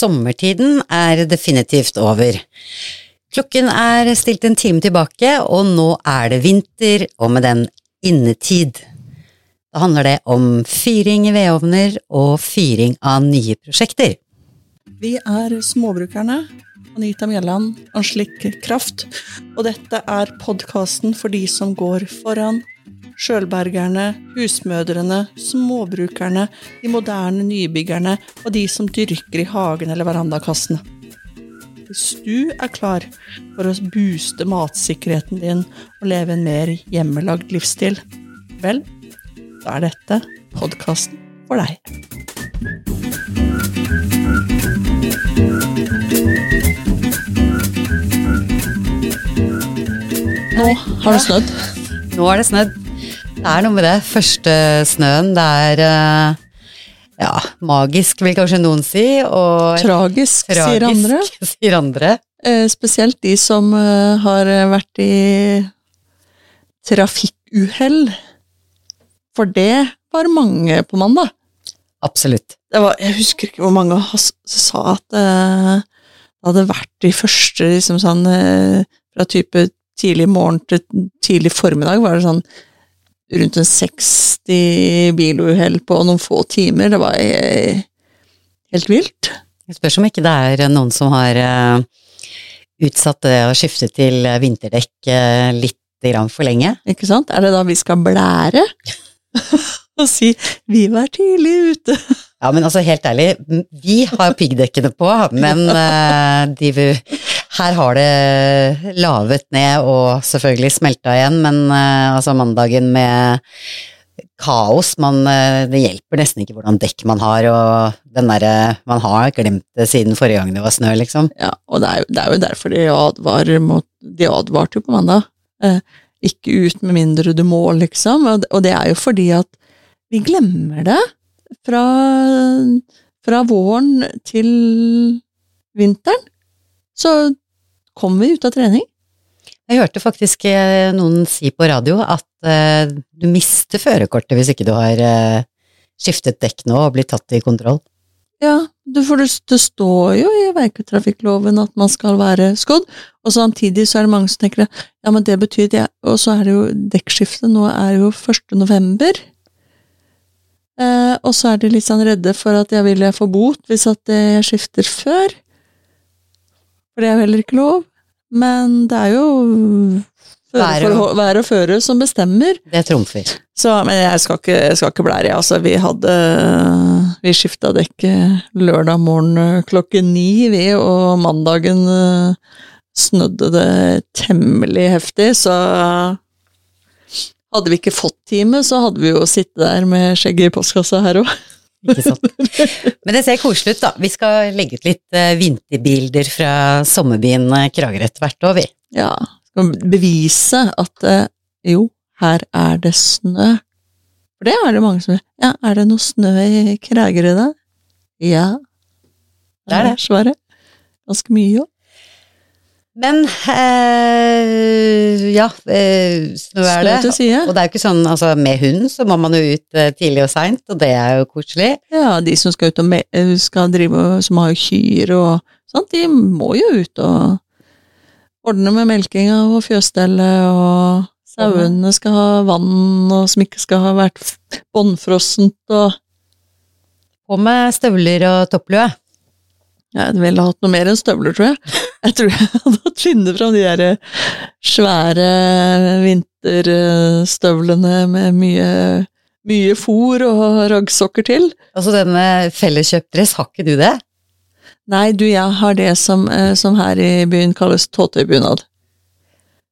sommertiden er definitivt over. Klokken er stilt en time tilbake, og nå er det vinter, og med den innetid. Da handler det om fyring i vedovner og fyring av nye prosjekter. Vi er Småbrukerne. Anita Mjelland, Anslik Kraft. Og dette er podkasten for de som går foran. Sjølbergerne, husmødrene, småbrukerne, de moderne nybyggerne og de som dyrker i hagen eller verandakassene. Hvis du er klar for å booste matsikkerheten din og leve en mer hjemmelagd livsstil, vel, da er dette podkasten for deg. Nå har det snødd. Nå er det snødd. Det er noe med det. Første snøen, det er eh, ja, magisk, vil kanskje noen si. Og Tragisk, sier andre. sier andre. Eh, spesielt de som eh, har vært i trafikkuhell. For det var mange på mandag. Absolutt. Det var, jeg husker ikke hvor mange som sa at eh, det hadde vært de første liksom sånn eh, Fra type tidlig morgen til tidlig formiddag var det sånn rundt en 60 biluhell på noen få timer. Det var eh, helt vilt. Jeg spørs om ikke det er noen som har eh, utsatt det å skifte til vinterdekk eh, litt for lenge. Ikke sant? Er det da vi skal blære? Og si 'vi var tidlig ute'. Ja, men altså helt ærlig, vi har piggdekkene på, men de de, her har det lavet ned og selvfølgelig smelta igjen, men uh, altså mandagen med kaos, man, uh, det hjelper nesten ikke hvordan dekk man har, og den derre Man har glemt det siden forrige gang det var snø, liksom. Ja, og det er, det er jo derfor de advarer mot De advarte jo på mandag. Eh, ikke ut med mindre du må, liksom. Og og det er jo fordi at vi glemmer det fra, fra våren til vinteren. Så kommer vi ut av trening. Jeg hørte faktisk eh, noen si på radio at eh, du mister førerkortet hvis ikke du har eh, skiftet dekk nå og blitt tatt i kontroll. Ja, for det, står jo i verketrafikkloven at man skal være skodd, og samtidig så er det mange som tenker ja, men det betyr det, og så er det jo dekkskiftet nå er jo 1. november. Eh, og så er de litt sånn redde for at jeg vil jeg få bot hvis at jeg skifter før. For det er jo heller ikke lov. Men det er jo føre, og- vær og føre som bestemmer. Det trumfer. Så, men jeg skal ikke, jeg skal ikke blære, altså. Vi hadde Vi skifta dekk eh, lørdag morgen eh, klokken ni, vi, og mandagen eh, snødde det temmelig heftig, så hadde vi ikke fått time, så hadde vi jo sittet der med skjegget i postkassa her òg. Ikke sant. Men det ser koselig ut, da. Vi skal legge ut litt eh, vinterbilder fra sommerbyen eh, Kragerø etter hvert òg, vi. Ja. Skal bevise at eh, jo, her er det snø. For det er det mange som Ja, er det noe snø i Kragerø da? Ja. Det er det. Svaret. Ganske mye òg. Men eh, ja, eh, snø er det. Og det er jo ikke sånn, altså med hund så må man jo ut eh, tidlig og seint, og det er jo koselig. Ja, de som skal ut og me skal drive som har kyr og sånt, de må jo ut og ordne med melkinga og fjøsstellet, og sauene skal ha vann, og som ikke skal ha vært bånnfrossent, og På med støvler og topplue. Jeg ville hatt noe mer enn støvler, tror jeg. Jeg tror jeg hadde funnet fram de der svære vinterstøvlene med mye, mye fôr og raggsokker til. Altså denne felleskjøpdress, har ikke du det? Nei, du, jeg har det som, eh, som her i byen kalles tåtebunad.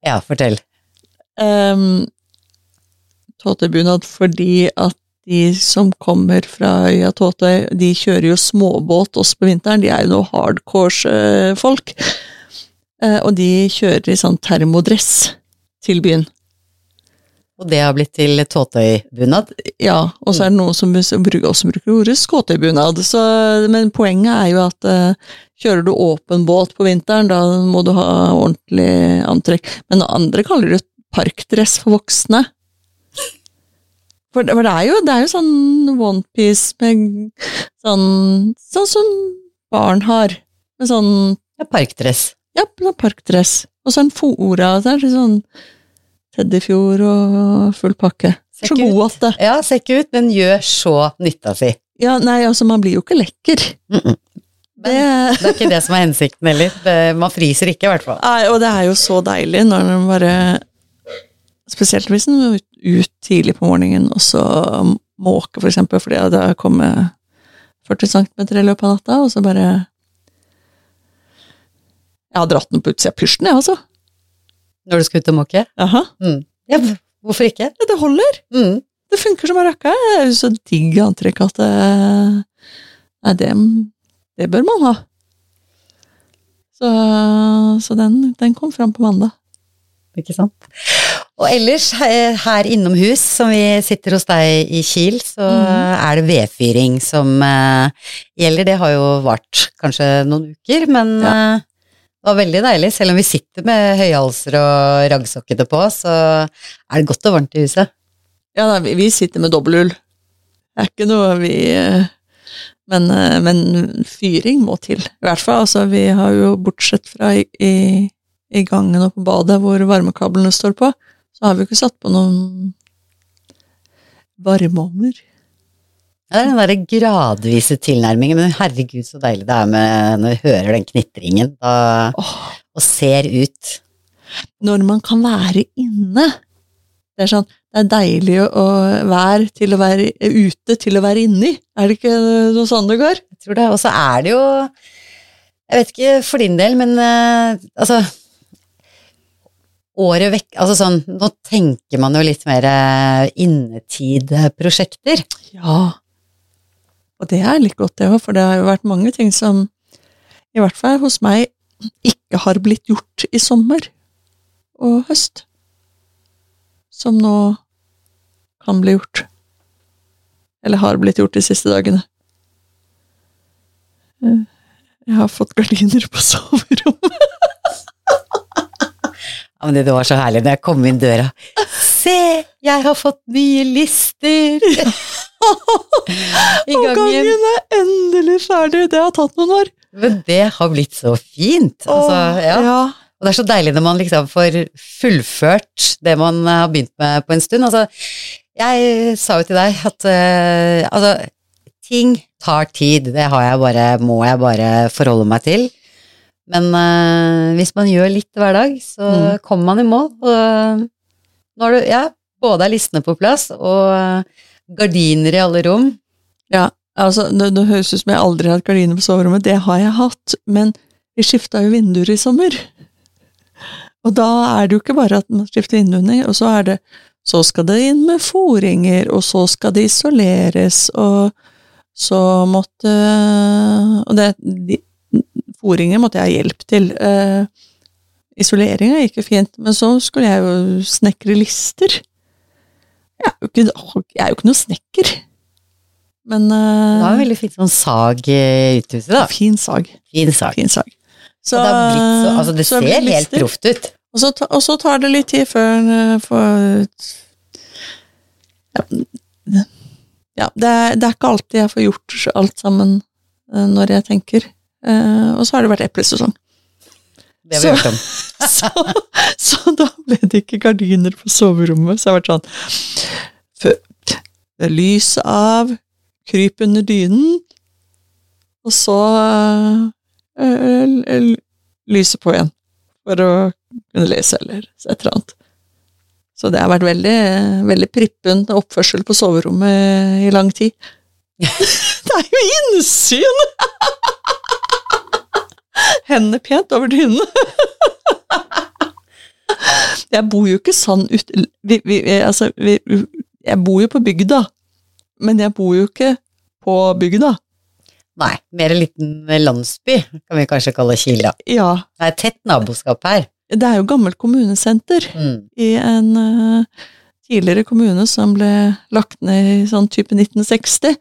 Ja, fortell. Um, tåtebunad fordi at de som kommer fra øya Tåtøy, de kjører jo småbåt også på vinteren. De er jo noe hardcore folk. Eh, og de kjører i sånn termodress til byen. Og det har blitt til tåtøybunad. Ja, og så er det noen som også bruker ordet skåtøybunad. Så, men poenget er jo at eh, kjører du åpen båt på vinteren, da må du ha ordentlig antrekk. Men andre kaller det parkdress for voksne. For det, for det, er jo, det er jo sånn onepiece med sånn Sånn som barn har. Med sånn Ja, parkdress. ja, sånn parkdress. Og så en fora. Så er sånn Teddyfjord og full pakke. Ser Så god at det. Ja, ser ikke ut, men gjør så nytta si. Ja, nei, altså, man blir jo ikke lekker. Mm -mm. Det, Det er ikke det som er hensikten heller. Man fryser ikke, i hvert fall. Nei, og det er jo så deilig når man bare Spesielt hvis den er ut, tidlig på morgenen, og så måke, for eksempel, fordi det har kommet 40 cm i løpet av natta, og så bare Jeg har dratt den på utsida av pysjen, jeg, altså. Når du skal ut og måke. Jaha. Mm. Ja, hvorfor ikke? Det holder. Mm. Det funker som bare rakka. Det er jo så digg antrekk at det Nei, det, det bør man ha. Så, så den, den kom fram på mandag. Ikke sant? Og ellers, her her innomhus, som vi sitter hos deg i Kiel, så er det vedfyring som eh, gjelder. Det har jo vart kanskje noen uker, men eh, det var veldig deilig. Selv om vi sitter med høyhalser og raggsokkete på, så er det godt og varmt i huset. Ja, da, vi, sitter med dobbelthull. Det er ikke noe vi eh, men, eh, men fyring må til. I hvert fall. Altså, vi har jo, bortsett fra i, i, i gangen og på badet hvor varmekablene står på, så har vi jo ikke satt på noen varmeovner. Det er den derre gradvise tilnærmingen, men herregud så deilig det er med når vi hører den knitringen da, og ser ut. når man kan være inne. Det er sånn, det er deilig å å være til å være ute til å være inni. Er det ikke noe sånn det går? Jeg tror det. Og så er det jo Jeg vet ikke for din del, men eh, altså Året vekk Altså sånn Nå tenker man jo litt mer innetidprosjekter. Ja. Og det er litt godt, det òg, for det har jo vært mange ting som, i hvert fall hos meg, ikke har blitt gjort i sommer og høst. Som nå kan bli gjort. Eller har blitt gjort de siste dagene. Eh, Jeg har fått gardiner på soverommet. Ja, men det var så herlig når jeg kom inn døra. Se, jeg har fått nye lister! I Og gangen. gangen er endelig ferdig! Det har tatt noen år. Men det har blitt så fint. Altså, ja. ja. Og det er så deilig når man liksom får fullført det man har begynt med på en stund. Altså, jeg sa jo til deg at uh, altså, ting tar tid. Det har jeg bare, må jeg bare forholde meg til. Men uh, hvis man gjør litt hver dag, så Mm. kommer man i mål. Og nå har du ja, både er listene på plass, og eh, gardiner i alle rom. Ja, altså, det, det høres ut som jeg aldri har hatt gardiner på soverommet. Det har jeg hatt, men vi skifta jo vinduer i sommer. Og da er det jo ikke bare at man skifter vinduene, og så er det så skal det inn med foringer, og så skal det isoleres, og så måtte Og det de, Foringer måtte jeg ha hjelp til. Eh, Isoleringa gikk jo fint, men så skulle jeg jo snekre lister. Jeg er jo ikke, jeg er jo ikke noen snekker. Men Det var uh, veldig fin sånn sag i uthuset, da. fin sag. Fin sag. Fin sag. Så, blitt så, altså det så ser helt lister. proft ut. Og så, og så tar det litt tid før eh, får Ja, ja det, er, det er ikke alltid jeg får gjort alt sammen eh, når jeg tenker. Eh, og så har det vært eplesesong. Det har vi Så- hørt om. Så, så da ble det ikke gardiner på soverommet. Så jeg har vært sånn fø- Lyset av, kryp under dynen, og så øh, øh, lyset på igjen. For å kunne lese eller et eller annet. Så det har vært veldig, veldig prippen oppførsel på soverommet i lang tid. det er jo innsyn! Hendene pent over dynen. Jeg bor jo ikke sånn ut... Vi, vi, altså, vi, jeg bor jo på bygda, men jeg bor jo ikke på bygda. Nei, mer en liten landsby, kan vi kanskje kalle Kila. Ja, Det er tett naboskap her. det er jo gammelt kommunesenter Mm. i en uh, tidligere kommune som ble lagt ned i sånn type 1960.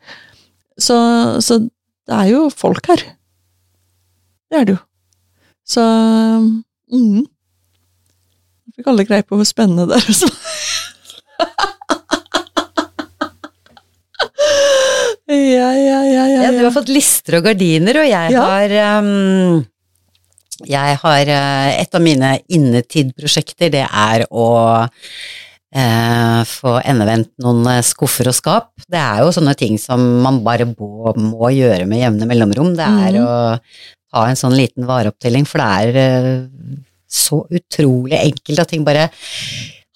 Så, så det er jo folk her. Det er det jo. Så mm. Jeg fikk alle greie på hvor spennende det er. Så. ja, ja, ja, ja, Ja, du har fått lister og gardiner, og jeg har um, Jeg har eh, Et av mine innetid-prosjekter, det er å eh, få endevendt noen eh, skuffer og skap. Det er jo sånne ting som man bare må, må gjøre med jevne mellomrom. Det er mm. å ta en sånn liten vareopptelling, for det er eh, så utrolig enkelt at ting bare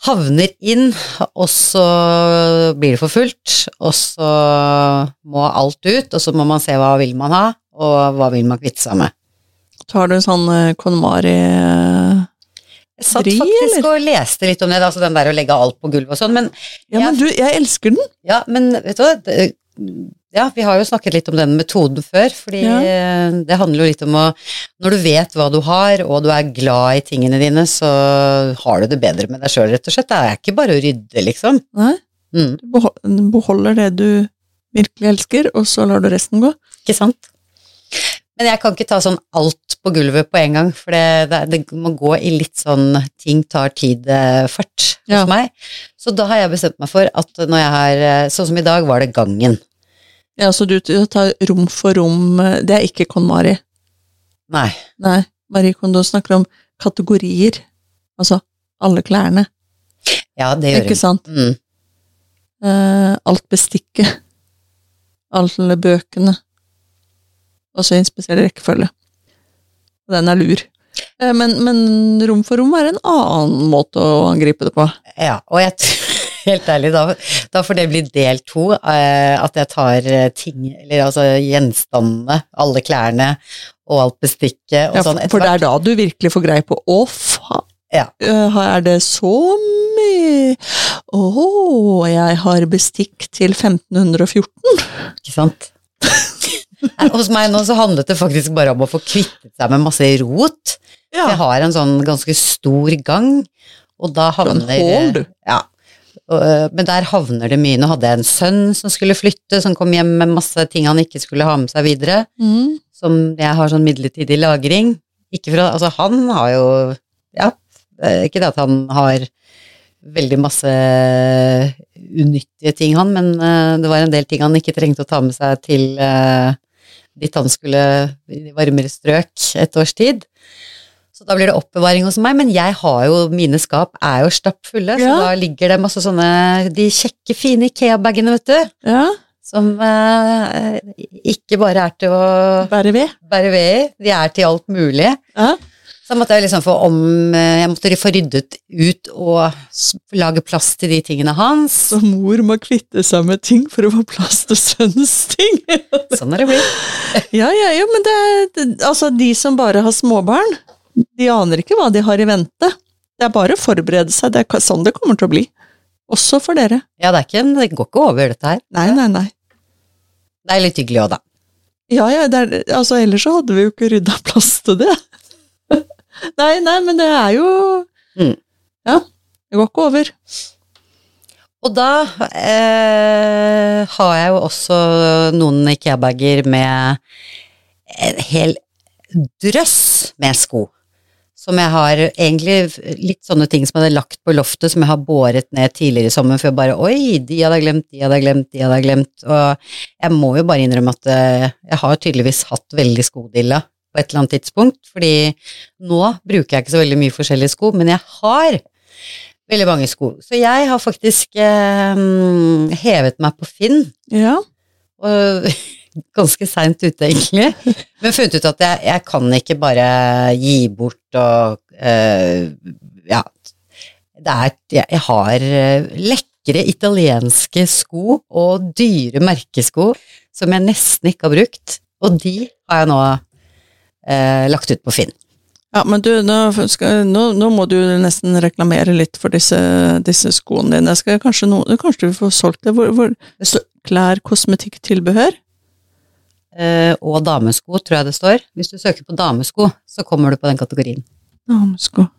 havner inn, og så blir det for fullt, og så må alt ut, og så må man se hva vil man ha, og hva vil man kvitte seg med. Tar du sånn eh, KonMari eh, Jeg satt faktisk og leste litt om det, altså den der å legge alt på gulvet og sånn, men Ja, men du, jeg elsker den. ja, men vet du hva, ja, vi har jo snakket litt om den metoden før, fordi Ja. eh, det handler jo litt om å Når du vet hva du har, og du er glad i tingene dine, så har du det bedre med deg sjøl, rett og slett. Det er ikke bare å rydde, liksom. Nei, Mm, du beho- beholder det du virkelig elsker, og så lar du resten gå. ikke sant? Men jeg kan ikke ta sånn alt på gulvet på en gang, for det, det, det må gå i litt sånn ting tar tid-fart hos Ja. meg. Så da har jeg bestemt meg for at når jeg har eh, Sånn som i dag var det gangen. Ja, så du tar rom for rom, eh, det er ikke KonMari. Nei. Nei, Marie Kondo snakker om kategorier. Altså alle klærne, Ja, det gjør ikke sant? Mm. Eh, alt bestikket. Alle bøkene. Og så i en spesiell rekkefølge. Og den er lur. Eh, men, men rom for rom er en annen måte å angripe det på. Ja, og jeg tror Helt ærlig, da, da får det bli del to. eh, at jeg tar eh, ting, eller altså gjenstandene, alle klærne og alt bestikket og Ja, sånn. for det er da du virkelig får greie på Å, faen! Ja. Eh, Er det så mye Å, jeg har bestikk til 1514. Ikke sant? Hos meg nå så handlet det faktisk bare om å få kvittet seg med masse rot. Jeg har en sånn ganske stor gang, og da en havner hål, du. Ja. Øh, Men der havner det mye. Nå hadde jeg en sønn som skulle flytte, som kom hjem med masse ting han ikke skulle ha med seg videre. Mm. Som jeg har sånn midlertidig lagring. Ikke for å Altså, han har jo Ja, ikke det at han har veldig masse unyttige ting, han, men øh, det var en del ting han ikke trengte å ta med seg til dit han skulle i varmere strøk et års tid. Så da blir det oppbevaring hos meg, men jeg har jo, mine skap er jo stappfulle, så da ligger det masse sånne, de kjekke, fine Ikea-bagene, vet du, Ja, som eh, ikke bare er til å bære ved. bære ved de er til alt mulig. Ja. Så måtte jeg liksom få om, eh, jeg måtte få ryddet ut og lage plass til de tingene hans. Så mor må kvitte seg med ting for å få plass til sønnens ting. Sånn er det blitt. ja, ja, ja, men det er Altså, de som bare har småbarn, de aner ikke hva de har i vente. Det er bare å forberede seg, det er sånn det kommer til å bli. Også for dere. Ja, det er ikke det går ikke over dette her. Nei, nei, nei. Det er litt hyggelig òg, da. Ja, ja, er, altså ellers så hadde vi jo ikke rydda plass til det. nei, nei, men det er jo Mm. Ja, det går ikke over. Og da eh, har jeg jo også noen Ikea-bager med en hel drøss med sko. Som jeg har egentlig litt sånne ting som jeg hadde lagt på loftet, som jeg har båret ned tidligere i sommer, for jeg bare oi, de hadde jeg glemt, de hadde jeg glemt, de hadde jeg glemt. Og jeg må jo bare innrømme at eh, jeg har tydeligvis hatt veldig skodilla på et eller annet tidspunkt, fordi nå bruker jeg ikke så veldig mye forskjellige sko, men jeg har veldig mange sko. Så jeg har faktisk eh, hevet meg på Finn, Ja. og ganske seint ute egentlig, men funnet ut at jeg, jeg kan ikke bare gi bort og uh, ja, det er, jeg, jeg har eh, lekre italienske sko og dyre merkesko som jeg nesten ikke har brukt, og de har jeg nå uh, lagt ut på Finn. Ja, men du, nå, skal, nå, nå må du nesten reklamere litt for disse, disse skoene dine. Skal kanskje, no, kanskje du får solgt det? Hvor, hvor, klær, kosmetikk, tilbehør? Eh, og damesko, tror jeg det står. Hvis du søker på damesko, så kommer du på den kategorien. Damesko.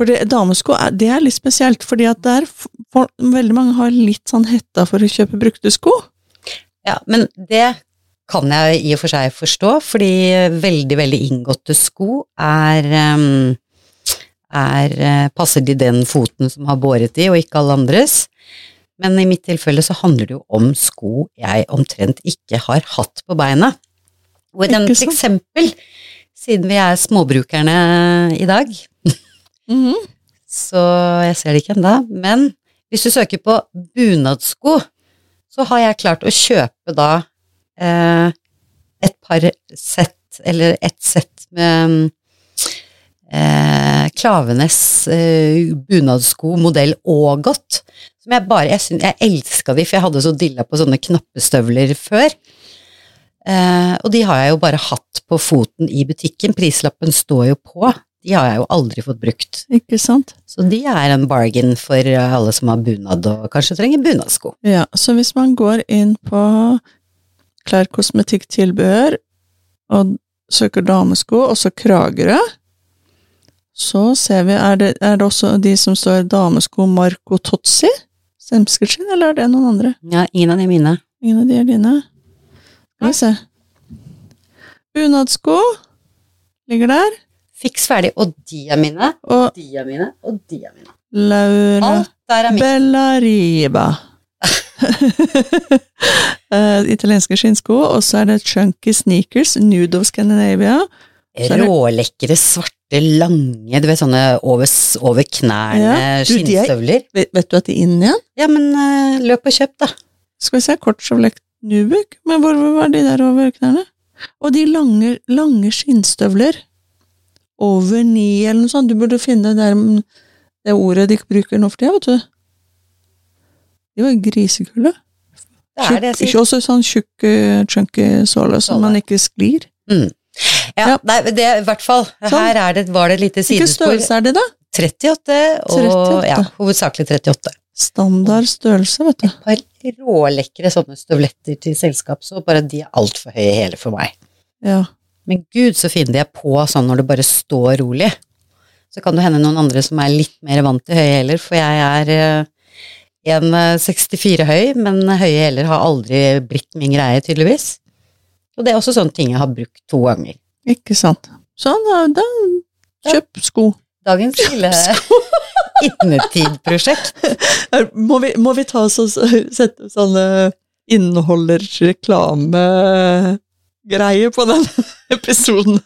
For det, damesko er, det er litt spesielt, fordi at der for, veldig mange har litt sånn hetta for å kjøpe brukte sko. Ja, men det kan jeg i og for seg forstå, fordi veldig, veldig inngåtte sko er, ehm, er eh, passer de den foten som har båret de, og ikke alle andres. Men i mitt tilfelle så handler det jo om sko jeg omtrent ikke har hatt på beina. Og et eksempel, siden vi er småbrukerne i dag, Mhm. så jeg ser det ikke ennå, men hvis du søker på bunadsko, så har jeg klart å kjøpe da eh, et par sett, eller et sett med eh, Klavenes eh, bunadsko modell Ågot, som jeg bare, jeg, syn- jeg elska de, for jeg hadde så dilla på sånne knappestøvler før. Eh, og de har jeg jo bare hatt på foten i butikken, prislappen står jo på. De har jeg jo aldri fått brukt. Ikke sant? Så de er en bargain for alle som har bunad og kanskje trenger bunadsko. Ja, så hvis man går inn på klær, kosmetikk, tilbehør, og søker damesko, og så Kragerø, så ser vi, er det, er det også de som står damesko Marco Totsi Semskerskinn, eller er det noen andre? Ja, ingen av de er mine. Ingen av de er dine? Skal vi se. Bunadsko ligger der, Fiks ferdig, og de er mine, og de er mine, og de er mine. Laura Alt der er mitt. Bellariba. Eh, italienske skinnsko, og så er det Chunky Sneakers, Nude of Scandinavia. Rålekre, svarte, lange, du vet sånne over, over knærne Ja, er- skinnstøvler. Vet, vet du at de er inn igjen? Ja, men uh, løp og kjøp, da. Skal vi se, Kortsjovlek Nubuk, men hvor hvor var de der over knærne? Og de lange, lange skinnstøvler. Over ni, eller noe sånt. Du burde finne det, der, mm, det ordet de bruker nå for tida, vet du. De var Tjukk- sier. Også sånn tjukk, eh, chunky såle, som man ikke sklir. Ja, Ja. Nei, det det i hvert fall. Sånn. Her er det, var det et lite Hvilken størrelse er det, da? 38, og 38. ja, hovedsakelig 38. Standard størrelse, vet du. Et par rålekre sånne støvletter til selskap, så bare de er altfor høye hele for meg. Ja. Men gud, så fine de er på sånn når du bare står rolig. Så kan det hende noen andre som er litt mer vant til høye hæler, for jeg er en 1,64 høy, men høye hæler har aldri blitt min greie, tydeligvis. Og det er også sånne ting jeg har brukt to ganger. Ikke sant. Sånn, da, da kjøp sko. Dagens lille innetidprosjekt. Må vi, må vi ta oss og sette sånne inneholder-reklame-greier på den episoden?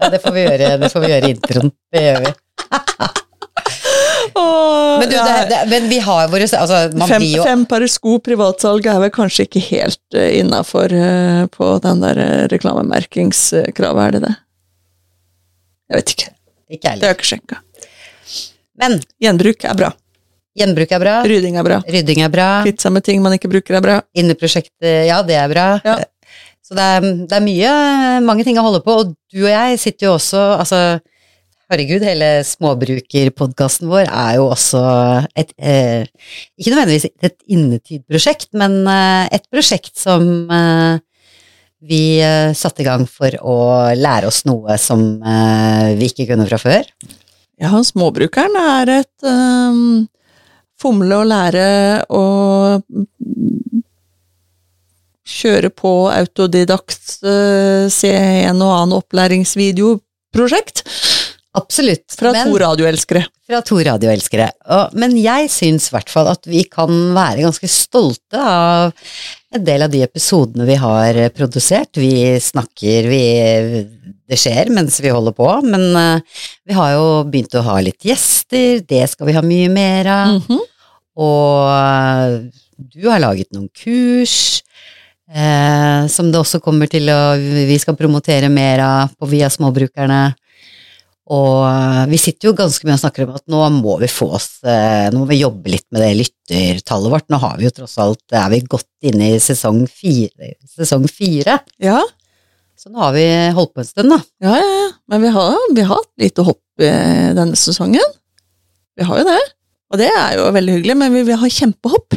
Ja, det får vi gjøre, det får vi gjøre i introen. Det gjør vi. Åh, Men, du, det, det, men vi har våre altså, man fem, blir jo fem par sko privatsalg er vel kanskje ikke helt uh, innafor på den der uh, reklamemerkingskravet, er det det? Jeg vet ikke. Ikke Det har jeg ikke sjekka. Men Gjenbruk er bra. gjenbruk er bra. Rydding er bra. Rydding er bra. Kvitt seg med ting man ikke bruker, er bra. Inneprosjektet, ja, det er bra. Ja. Så det er, det er mye, mange ting å holde på, og du og jeg sitter jo også, altså, herregud, hele småbrukerpodkasten vår er jo også et, eh, ikke nødvendigvis et innetidprosjekt, men eh, et prosjekt som eh, vi eh, satte i gang for å lære oss noe som eh, vi ikke kunne fra før. Ja, småbrukeren er et um, fomle og lære og mm, kjøre på autodidakt, se en og annen opplæringsvideoprosjekt Absolutt. fra men- to radioelskere. Fra to radioelskere. Og, men jeg syns i hvert fall at vi kan være ganske stolte av en del av de episodene vi har produsert. Vi snakker, vi Det skjer mens vi holder på, men uh, vi har jo begynt å ha litt gjester, det skal vi ha mye mer av. Mhm. Og eh, du har laget noen kurs. Eh, som det også kommer til å Vi skal promotere mer av på Via Småbrukerne. Og eh, vi sitter jo ganske mye og snakker om at nå må vi få oss eh, Nå må vi jobbe litt med det lyttertallet vårt. Nå har vi jo tross alt Er vi godt inne i sesong fire, sesong fire. Ja, Så nå har vi holdt på en stund, da. ja, ja, ja. Men vi har, vi har hatt lite hopp eh, denne sesongen. Vi har jo det. Og det er jo veldig hyggelig, men vi vil ha kjempehopp.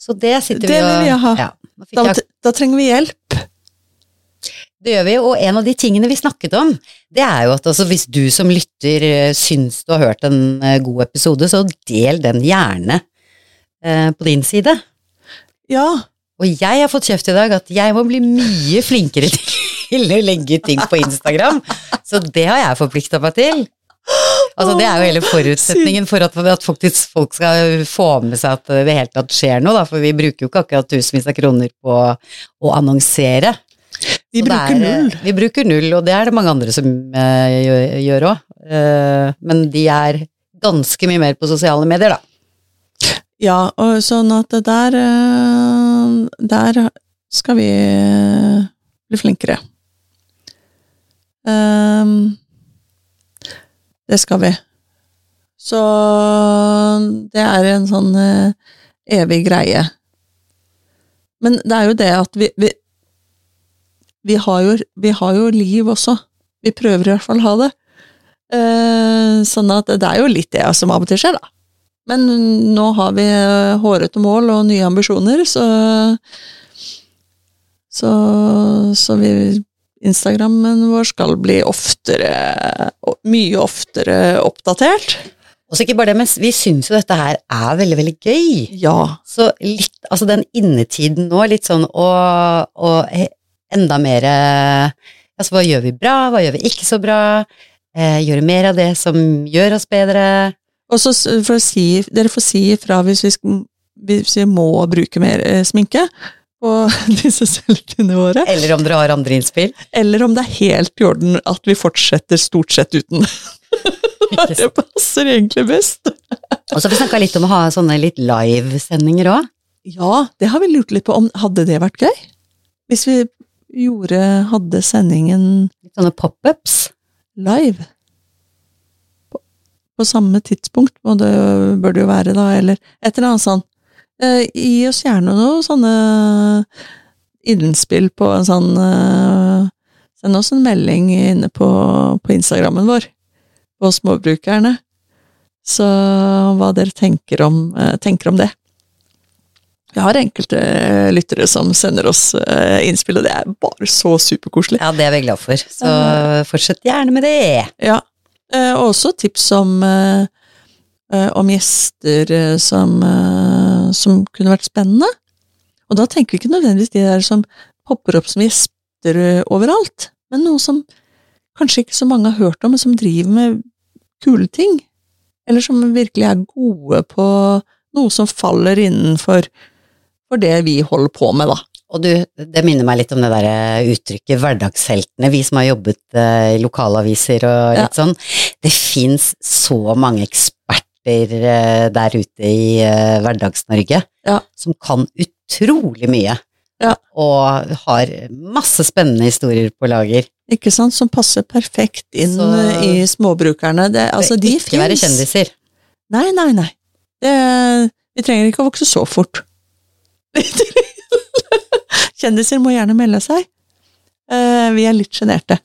Så det sitter vi og Det vil vi ha. Ja, Da, da trenger vi hjelp. Det gjør vi, og en av de tingene vi snakket om, det er jo at altså, hvis du som lytter eh, syns du har hørt en eh, god episode, så del den gjerne eh, på din side. Ja, Og jeg har fått kjeft i dag at jeg må bli mye flinkere til å legge ting på Instagram, så det har jeg forplikta meg til. Altså, det er jo hele forutsetningen for at, at faktisk folk skal få med seg at det helt tatt skjer noe, da, for vi bruker jo ikke akkurat tusenvis av kroner på å annonsere. Vi bruker er, null. Vi bruker null, og det er det mange andre som uh, gjør òg. men de er ganske mye mer på sosiale medier, da. Ja, og sånn at der eh, Der skal vi eh, bli flinkere. Um, det skal vi. Så det er en sånn eh, evig greie. Men det er jo det at vi vi, vi, har jo, vi har jo liv også. Vi prøver i hvert fall å ha det. Eh, sånn at det er jo litt det som av og til skjer, da. Men nå har vi eh, hårete mål og nye ambisjoner, så Så, så vi Instagrammen vår skal bli oftere Mye oftere oppdatert. Og så ikke bare det, men vi syns jo dette her er veldig, veldig gøy. Ja. Så litt, altså den innetiden nå, litt sånn å, he- enda mer Altså hva gjør vi bra, hva gjør vi ikke så bra? Eh, gjøre mer av det som gjør oss bedre. Og så for å si, dere får si ifra hvis vi, hvis vi må bruke mer eh, sminke på disse selvkundene våre, Eller om dere har andre innspill. eller om det er helt i orden at vi fortsetter stort sett uten. Det passer egentlig best. Og så har vi snakka litt om å ha sånne litt livesendinger òg. Ja, det har vi lurt litt på om Hadde det vært gøy? Hvis vi gjorde Hadde sendingen Sånne pop-ups. live? På, på samme tidspunkt og det, bør det jo være, da, eller et eller annet sånn. Eh, gi oss gjerne noe sånne innspill på en sånn eh, Send oss en melding inne på, på Instagrammen vår, på småbrukerne. Så hva dere tenker om, eh, tenker om det. Vi har enkelte eh, lyttere som sender oss eh, innspill, og det er bare så superkoselig. Ja, det er vi glad for. Så fortsett gjerne med det. Ja, eh, og også tips om, eh, eh, om gjester eh, som, eh, som kunne vært spennende. Og da tenker vi ikke nødvendigvis de der som popper opp som gjester eh, overalt, men noe som kanskje ikke så mange har hørt om, men som driver med kule ting. Eller som virkelig er gode på noe som faller innenfor for det vi holder på med, da. Og du, det minner meg litt om det derre uttrykket hverdagsheltene, vi som har jobbet eh, i lokalaviser og litt sånn. Det fins så mange eksperter eh, der ute i eh, Hverdags-Norge Ja. som kan utrolig mye. Ja. Og har masse spennende historier på lager. Ikke sant? Som passer perfekt inn Så- i småbrukerne. Det, altså, de fins. ikke være kjendiser. Nei, nei, nei. Det, vi trenger ikke å vokse så fort. Kjendiser må gjerne melde seg. Uh, vi er litt sjenerte.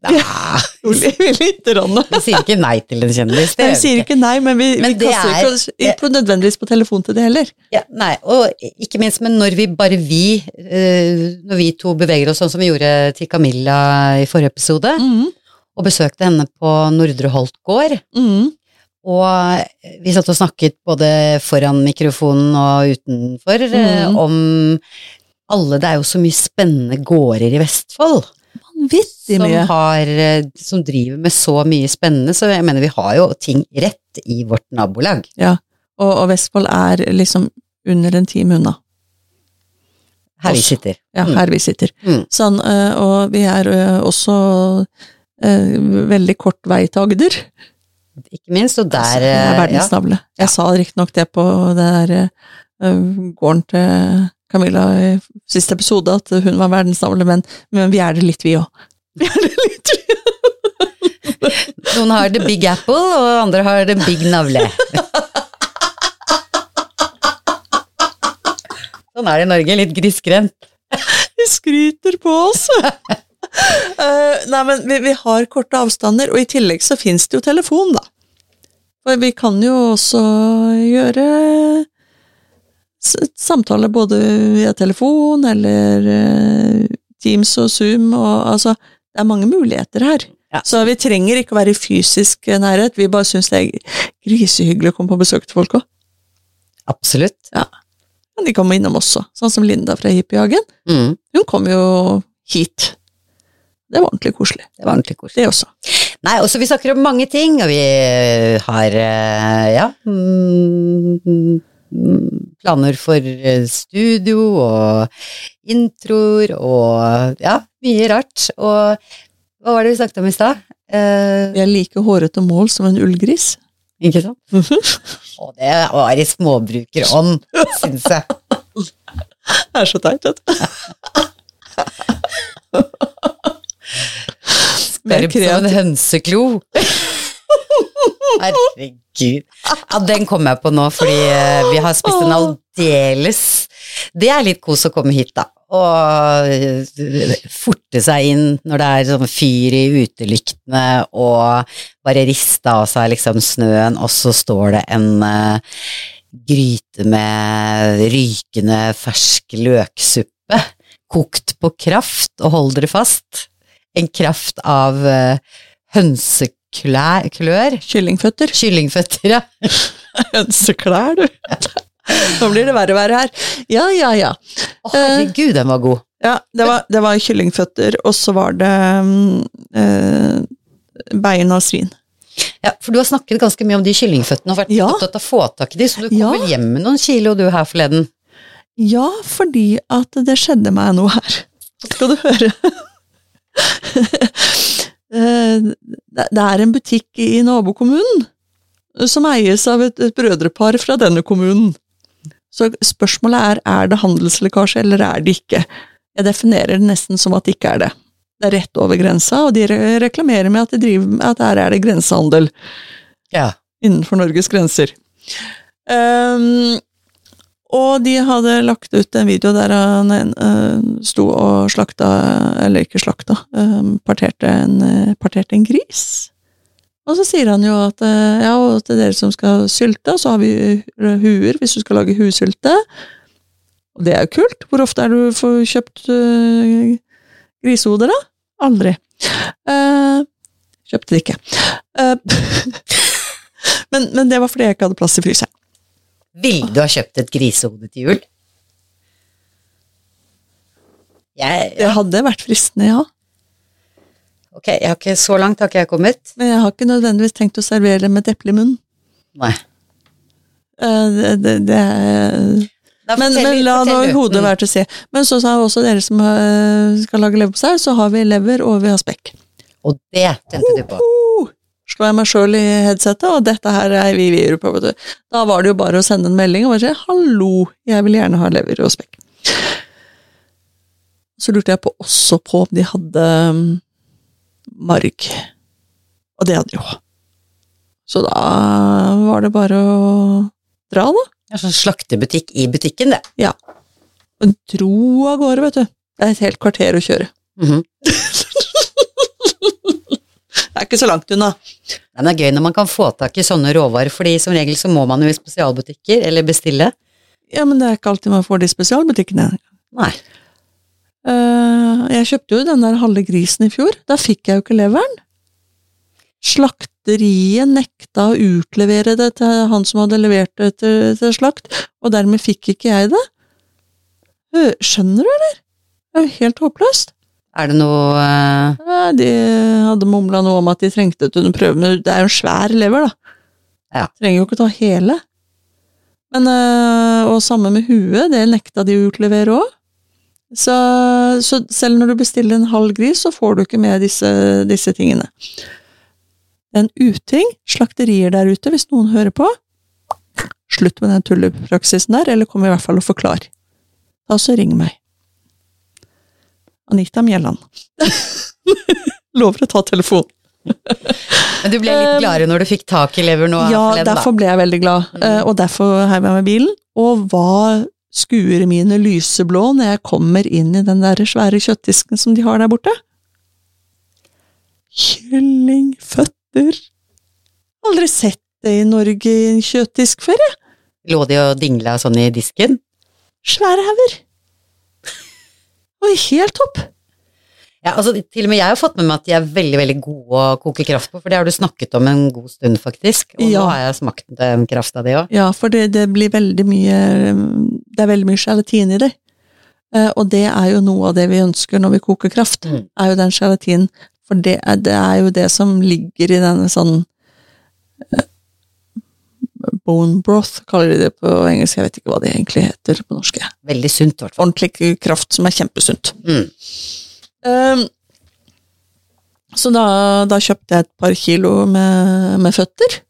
Nei Lite grann. Vi sier ikke nei til en kjendis. det Nei, vi sier ikke nei, men vi, Men vi kaster er- ikke ikke nødvendigvis på telefon til det heller. Ja, nei, og ikke minst, men når vi bare vi, eh, når vi to beveger oss sånn som vi gjorde til Camilla i forrige episode, Mm. og besøkte henne på Nordre Holt gård, Mm. Og vi satt og snakket både foran mikrofonen og utenfor eh, Mhm. om alle, det er jo så mye spennende gårder i Vestfold. Vanvittig Som, har, eh, som driver med så mye spennende, så jeg mener vi har jo ting rett i vårt nabolag. Ja. Og, og Vestfold er liksom under en time unna. Her vi sitter. Ja, Mm. her vi sitter. Mm. Sånn, eh, og vi er eh, også eh, veldig kort vei til Agder. Ikke minst, og der Altså, det er eh, ja. Jeg sa riktignok det på det der eh, gården til Camilla i siste episode, at hun var verdensnavle, men, men vi er det litt, vi òg. Vi er det litt, vi. Noen har The Big Apple, og andre har The Big Navle. Sånn er det i Norge, litt grisgrendt. De skryter på oss. Eh, nei, men vi, vi har korte avstander, og i tillegg så fins det jo telefon, da. For vi kan jo også gjøre samtaler samtale både via telefon eller eh, Teams og Zoom, og altså Det er mange muligheter her. Ja. Så vi trenger ikke å være i fysisk nærhet, vi bare syns det er grisehyggelig å komme på besøk til folk òg. Absolutt. Ja. Men de kommer innom også, sånn som Linda fra Hippiehagen. Mm. Hun kom jo hit. Det var ordentlig koselig. Det var ordentlig koselig. Det også. Nei, også vi snakker om mange ting, og vi har eh, ja mm, planer for eh, studio og introer og ja, mye rart. Og hva var det vi snakket om i stad? Eh, Vi er like hårete mål som en ullgris. ikke sant? Og det var i småbrukerånd, syns jeg. Det er så teit, vet du. Mer Skarp som en hønseklo. Herregud. Ja, den kom jeg på nå, fordi eh, vi har spist en aldeles Det er litt kos å komme hit, da. Og forte seg inn når det er sånn fyr i utelyktene, og bare riste av seg liksom snøen, og så står det en uh, gryte med rykende fersk løksuppe, kokt på kraft, og hold dere fast, en kraft av uh, hønseklør, Kyllingføtter. kyllingføtter, ja. Hønseklær, du. Nå blir det verre og verre her. Ja, ja, ja. Å, herregud, den var god. Ja, det var, det var kyllingføtter, og så var det um, eh, bein av svin. Ja, for du har snakket ganske mye om de kyllingføttene og vært Ja. opptatt av å få tak i de, så du kom Ja. vel hjem med noen kilo du her forleden. Ja, fordi at det skjedde meg noe her. Skal du høre? Eh, det er en butikk i nabokommunen som eies av et, et brødrepar fra denne kommunen. Så spørsmålet er er det handelslekkasje eller er det ikke. Jeg definerer det nesten som at det ikke er det. Det er rett over grensa, og de reklamerer med at, de driver, at her er det grensehandel Ja. innenfor Norges grenser. Ehm, og de hadde lagt ut en video der han eh, sto og slakta, eller ikke slakta, eh, parterte, en, eh, parterte en gris. Og så sier han jo at ja, og til dere som skal sylte, så har vi huer hvis du skal lage huesylte. Og det er jo kult. Hvor ofte er du får kjøpt uh, grisehoder, da? Aldri. Uh, kjøpte det ikke. Uh, men, men det var fordi jeg ikke hadde plass i fryseren. Ville du ha kjøpt et grisehode til jul? Jeg, Det hadde vært fristende, ja. ok, jeg har ikke, så langt har ikke jeg kommet. Men jeg har ikke nødvendigvis tenkt å servere det med et eple i munnen. Nei. Eh, det, det, det er Da men, fortell- men la nå fortell du. hodet Mm. være til å se. Men så sa også dere som eh, skal lage leverpostei, så har vi lever og vi har spekk. Og det tente du på. Slår jeg meg sjøl i headsetet, og dette her er vi vi på. Vet du. Da var det jo bare å sende en melding og bare si 'hallo, jeg vil gjerne ha lever og spekk'. Så lurte jeg på, også på om de hadde um, marg. Og det hadde de jo. Så da var det bare å dra, da. Ja, sånn slaktebutikk i butikken, det. Ja. Og dro av gårde, vet du. Det er et helt kvarter å kjøre. Mm Det er ikke så langt unna. Men det er gøy når man kan få tak i sånne råvarer, fordi som regel så må man jo i spesialbutikker eller bestille. Ja, men det er ikke alltid man får det i spesialbutikkene. Nei. Uh, jeg kjøpte jo den der halve grisen i fjor. Da fikk jeg jo ikke leveren. Slakteriet nekta å utlevere det til han som hadde levert det til, til slakt, og dermed fikk ikke jeg det. Skjønner du, eller? Det er jo helt håpløst. Er det noe eh, Ja, de hadde mumla noe om at de trengte det under prøve, men det er jo en svær lever, da. Ja. Trenger jo ikke ta hele. Men, øh, og samme med huet, det nekta de å utlevere òg. Så, så selv når du bestiller en halv gris, så får du ikke med disse, disse tingene. Det er en uting, slakterier der ute, hvis noen hører på. Slutt med den tullepraksisen der, eller kom i hvert fall og forklar. Da så ring meg. Anita Mjelland. Lover å ta telefonen. Men du ble litt gladere når du fikk tak i lever nå? Ja, forleden, derfor ble jeg veldig glad, Mm. eh, og derfor heiv jeg med bilen. Og hva skuer mine lyseblå når jeg kommer inn i den der svære kjøttdisken som de har der borte? Kyllingføtter. Aldri sett det i Norge i en kjøttdisk før, jeg. Lå de og dingla sånn i disken? Svære hauger. Oi, helt topp. Ja, altså Til og med jeg har fått med meg at de er veldig veldig gode å koke kraft på, for det har du snakket om en god stund, faktisk. Og Ja. nå har jeg smakt den krafta di òg. Ja, for det, det blir veldig mye Det er veldig mye gelatin i det. Eh, og det er jo noe av det vi ønsker når vi koker kraft, Mm. er jo den gelatinen. For det er, det er jo det som ligger i denne sånn eh, Bone broth, kaller de det på engelsk. Jeg vet ikke hva det egentlig heter på norsk. Veldig sunt, i hvert fall. Ordentlig kraft som er kjempesunt. Mm. Um, så da, da kjøpte jeg et par kilo med, med føtter.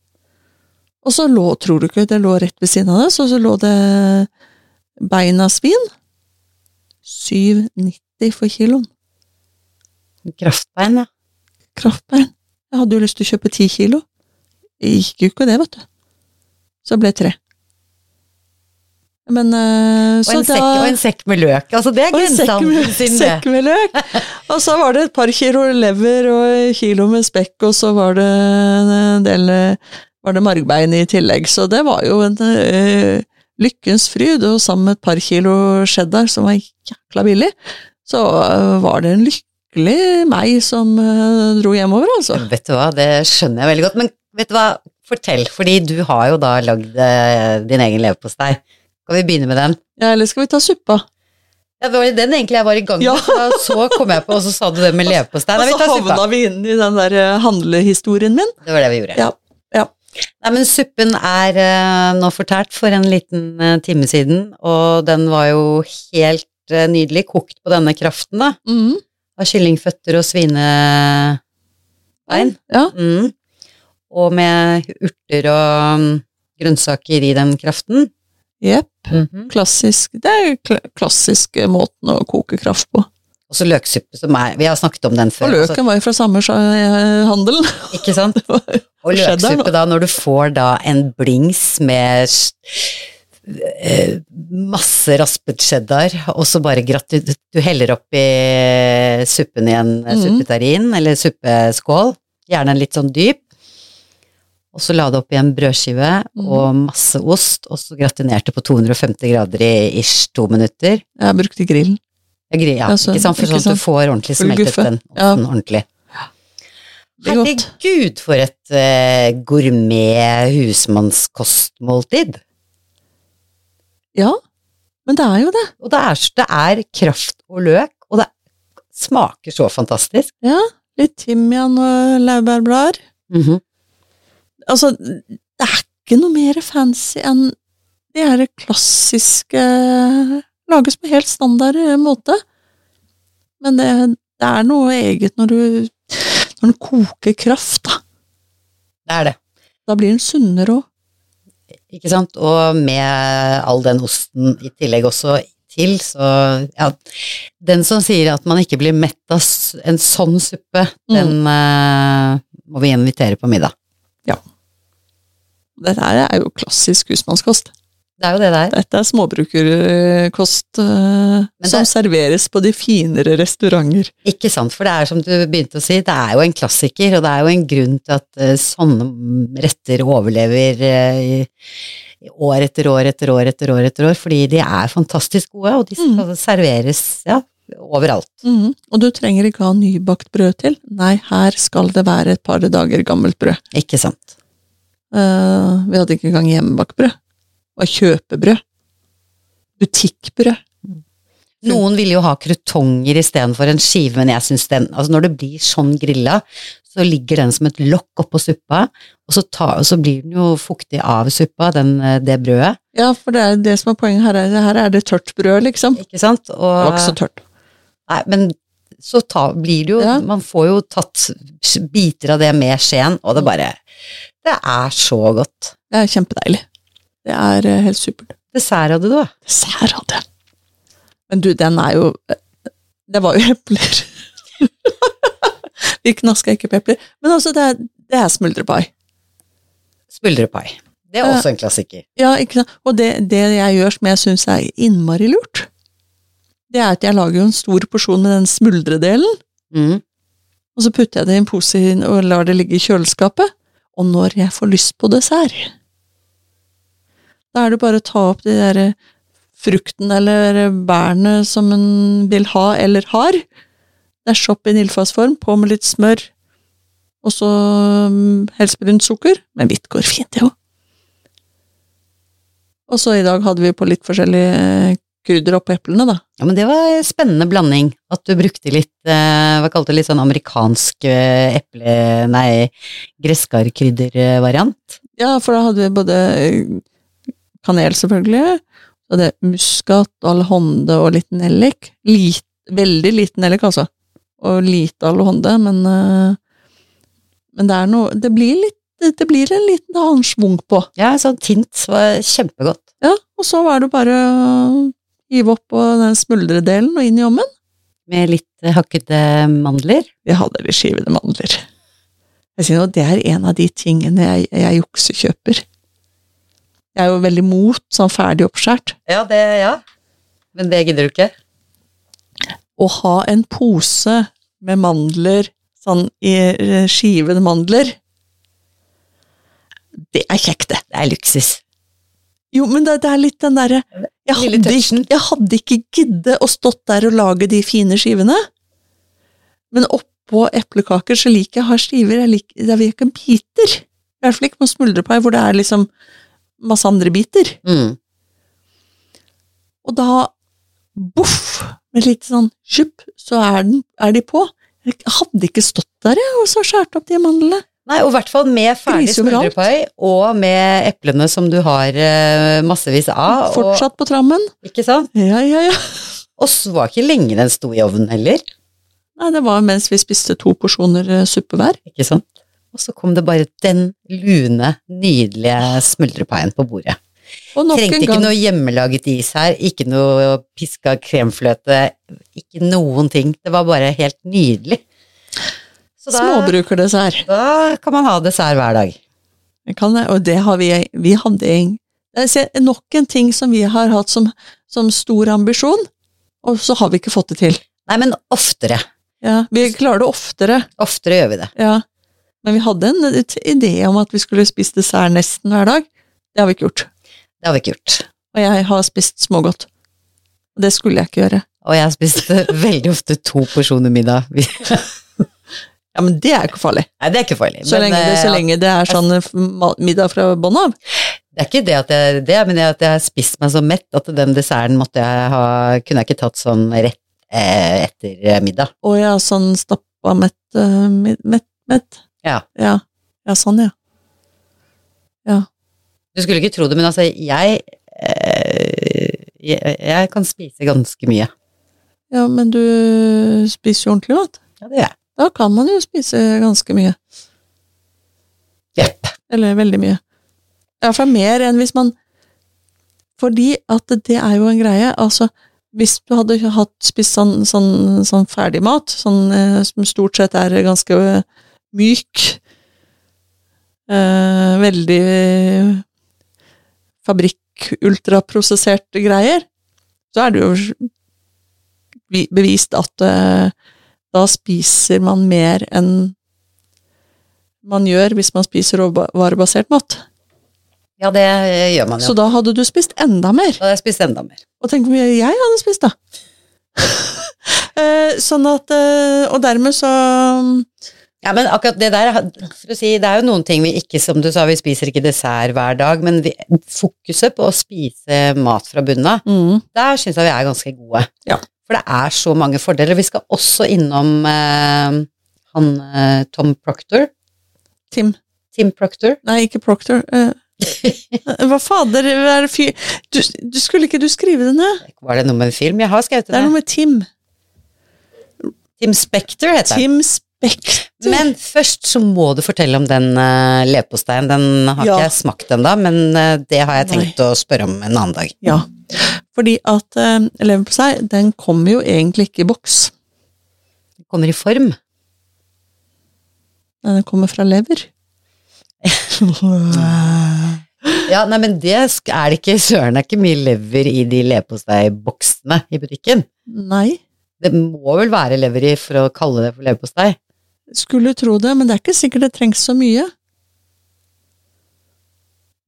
Og så lå, tror du ikke, det lå rett ved siden av det, så, så lå det bein av svin. 7,90 for kiloen. Kraftbein, ja. Kraftbein. Jeg hadde jo lyst til å kjøpe ti kilo. Det gikk jo ikke det, vet du. Så det ble tre. Men eh, Og en, sekk, da og en sekk med løk. Altså, det er grensehandelen sin, det. sekk med løk. Og så var det et par kilo lever og kilo med spekk, og så var det en del var det margbein i tillegg. Så det var jo en uh, lykkens fryd, og sammen med et par kilo cheddar, som var jækla billig, så uh, var det en lykkelig meg som dro hjemover, altså. Vet du hva, det skjønner jeg veldig godt. Men vet du hva, fortell, fordi du har jo da lagd eh, din egen leverpostei. Skal vi begynne med den? Ja, eller skal vi ta suppa? Ja, det var den egentlig jeg var i gang med, Ja. og så kom jeg på, og så sa du det med leverpostei. Og så havna vi inn i den der eh, handlehistorien min. Det var det vi gjorde. Ja, ja. Nei, men suppen er eh, nå fortært for en liten time siden, og den var jo helt nydelig kokt på denne kraften, da. Mm. Av kyllingføtter og svinebein. Ja. Mm. Og med urter og mm, grønnsaker i den kraften. Jepp. Mhm. Klassisk. Det er kl klassisk måten å koke kraft på. Og så løksuppe, som er Vi har snakket om den før. Og løken var jo fra samme eh, handel. Altså, ikke sant? Og løksuppe, da, når du får da en blings med eh, masse raspet cheddar, og så bare gratt Du heller oppi suppen i en Mhm. suppeterrin, eller suppeskål, gjerne en litt sånn dyp, og så la det oppi en brødskive Mhm. og masse ost, og så gratinerte på 250 grader i ish to minutter. Jeg brukte grillen. Ja, gri- ja, Altså, ikke sant, for sånn at du får ordentlig smeltet den Ja. ordentlig. Det er. Herregud, for et uh, gourmet husmannskostmåltid. Ja, men det er jo det. Og det er, det er kraft og løk, og det smaker så fantastisk. Ja, litt timian og laurbærblader. Mhm. Altså, det er ikke noe mer fancy enn de her klassiske Lages på helt standard måte. Men det, det er noe eget når du Når den koker kraft, da. Det er det. Da blir den sunnere òg. Ikke sant? Og med all den osten i tillegg også til, så ja. Den som sier at man ikke blir mett av en sånn suppe, Mm. den uh, må vi invitere på middag. Dette er jo klassisk husmannskost. Det er jo det det er. Dette er småbrukerkost uh, det- som serveres på de finere restauranter. Ikke sant, for det er som du begynte å si, det er jo en klassiker, og det er jo en grunn til at uh, sånne retter overlever uh, år etter år etter år etter år etter år, fordi de er fantastisk gode, og de skal serveres ja, overalt. Mm. Og du trenger ikke ha nybakt brød til. Nei, her skal det være et par dager gammelt brød. Ikke sant. Eh, vi hadde ikke engang hjemmebakt brød. Det var kjøpebrød. Butikkbrød. Noen ville jo ha krutonger istedenfor en skive, men jeg syns den Altså når det blir sånn grilla, så ligger den som et lokk oppå suppa, og så, ta, og så blir den jo fuktig av suppa, den, eh, det brødet, Ja, for det er det som er poenget her. Er, her er det tørt brød, liksom. Ikke sant? Og, var ikke så tørt. Nei, men så ta, blir det jo Ja. Man får jo tatt biter av det med skjeen, og det bare Det er så godt. Det er kjempedeilig. Det er eh, helt supert. Dessert hadde du, da. Dessert hadde jeg. Men du, den er jo Det var jo epler. Vi knaska ikke på epler. Men altså, det er, det er smuldrepai. Smuldrepai. Det er også en klassiker. Ja, ikke sant. Og det, det jeg gjør som jeg syns er innmari lurt, det er at jeg lager jo en stor porsjon med den smuldredelen, Mm. og så putter jeg det i en pose og lar det ligge i kjøleskapet. Og når jeg får lyst på dessert, da er det bare å ta opp de der frukten eller bærene som en vil ha eller har, dæsje opp i en ildfast form, på med litt smør, og så mm, helst brunt sukker, men hvitt går fint, det òg. Og så i dag hadde vi på litt forskjellige krydder oppå eplene, da. Ja, men det var en spennende blanding. At du brukte litt, eh, hva kalte du litt sånn amerikansk eh, eple... Nei, gresskarkryddervariant. Ja, for da hadde vi både eh, kanel, selvfølgelig, så hadde muskat, alhonde og litt nellik. Lit, veldig liten nellik, altså. Og lite alhonde, men Men det er noe Det blir litt det, det blir en liten annen schwung på. Ja, sånn tint var kjempegodt. Ja, og så var det bare å hive på den smuldredelen og inn i ovnen. Med litt eh, hakkede mandler. Vi hadde litt skivede mandler. Jeg sier nå, Det er en av de tingene jeg, jeg juksekjøper. Jeg er jo veldig mot sånn ferdig oppskåret. Ja, det, ja. Men det gidder du ikke? Å ha en pose med mandler, sånn i eh, skivede mandler, det er kjekt, det. Det er luksus. Jo, men det, det er litt den derre jeg, hadde jeg hadde ikke giddet å stått der og lage de fine skivene. Men oppå eplekaker så liker jeg å ha skiver. Jeg liker, jeg vil ikke biter. I hvert fall ikke på smuldrepai, hvor det er liksom masse andre biter. Mm. Og da, boff, med litt sånn sjupp, så er, den, er de på. Jeg hadde ikke stått der, jeg, og så skjært opp de mandlene. Nei, og i hvert fall med ferdig smuldrepai, og med eplene som du har eh, massevis av. Fortsatt på trammen. Ikke sant? Ja, ja, ja. Og så var ikke lenge den sto i ovnen heller. Nei, det var mens vi spiste to porsjoner eh, suppe hver. Ikke sant? Og så kom det bare den lune, nydelige smuldrepaien på bordet. Og nok Trengte en ikke noe hjemmelaget is her, ikke noe piska kremfløte, ikke noen ting. Det var bare helt nydelig. Så da, småbrukerdessert. da kan man ha dessert hver dag. Det kan det, og det har vi Vi hadde en det er nok en ting som vi har hatt som, som stor ambisjon, og så har vi ikke fått det til. Nei, men oftere. Ja, vi klarer det oftere, Oftere gjør vi det. ja. Men vi hadde en idé om at vi skulle spise dessert nesten hver dag. Det har vi ikke gjort. Det har vi ikke gjort. Og jeg har spist smågodt. Og det skulle jeg ikke gjøre. Og jeg har spist veldig ofte to porsjoner middag. Ja, men det er ikke farlig. Nei, det er ikke farlig. Så, men, lenge, det, så eh, lenge det er sånn eh, middag fra bånn av. Det er ikke det at jeg, det, men det at jeg har spist meg så mett at den desserten måtte jeg ha, kunne jeg ikke tatt sånn rett eh, etter eh, middag. Å ja, sånn stappa mett, mett, mett, mett. Ja. Ja. ja, sånn, ja. Du skulle ikke tro det, men altså, jeg, eh, jeg, jeg kan spise ganske mye. Ja, men du spiser jo ordentlig mat. Ja, det gjør jeg. Da kan man jo spise ganske mye. Jepp. Eller veldig mye. Iallfall mer enn hvis man Fordi at det er jo en greie. Altså, hvis du hadde hatt spist sånn, sånn, sånn ferdigmat, sånn eh, som stort sett er ganske eh, myk eh, Veldig fabrikk-ultraprosesserte greier, så er det jo bevist at eh, da spiser man mer enn man gjør hvis man spiser råvarebasert mat. Ja, det gjør man jo. Så da hadde du spist enda mer. Da hadde jeg spist enda mer. Og tenk hvor mye jeg hadde spist, da! Eh, sånn at eh, Og dermed så Ja, men akkurat det der, for å si, det er jo noen ting vi ikke, som du sa, vi spiser ikke dessert hver dag, men vi, fokuset på å spise mat fra bunnen av, mm, der syns jeg vi er ganske gode. Ja. For det er så mange fordeler. Vi skal også innom eh, han eh, Tom Proctor. Tim. Tim Proctor. Nei, ikke Proctor. eh, hva fader, er fyr du, du Skulle ikke du skrive det ned? Var det noe med en film? Jeg har skrevet Det er det noe med Tim. Tim Spector heter han. Tim Spekter. Men først så må du fortelle om den uh, leverposteien. Den har Ja. ikke jeg smakt ennå, men uh, det har jeg tenkt å spørre om en annen dag. Ja. Fordi at uh, leverpostei, den kommer jo egentlig ikke i boks. Den kommer i form. Den kommer fra lever. Ja, nei, men det er det ikke Søren, det er ikke mye lever i de leverposteiboksene i butikken. Nei, Det må vel være lever i for å kalle det for leverpostei? Skulle tro det, men det er ikke sikkert det trengs så mye.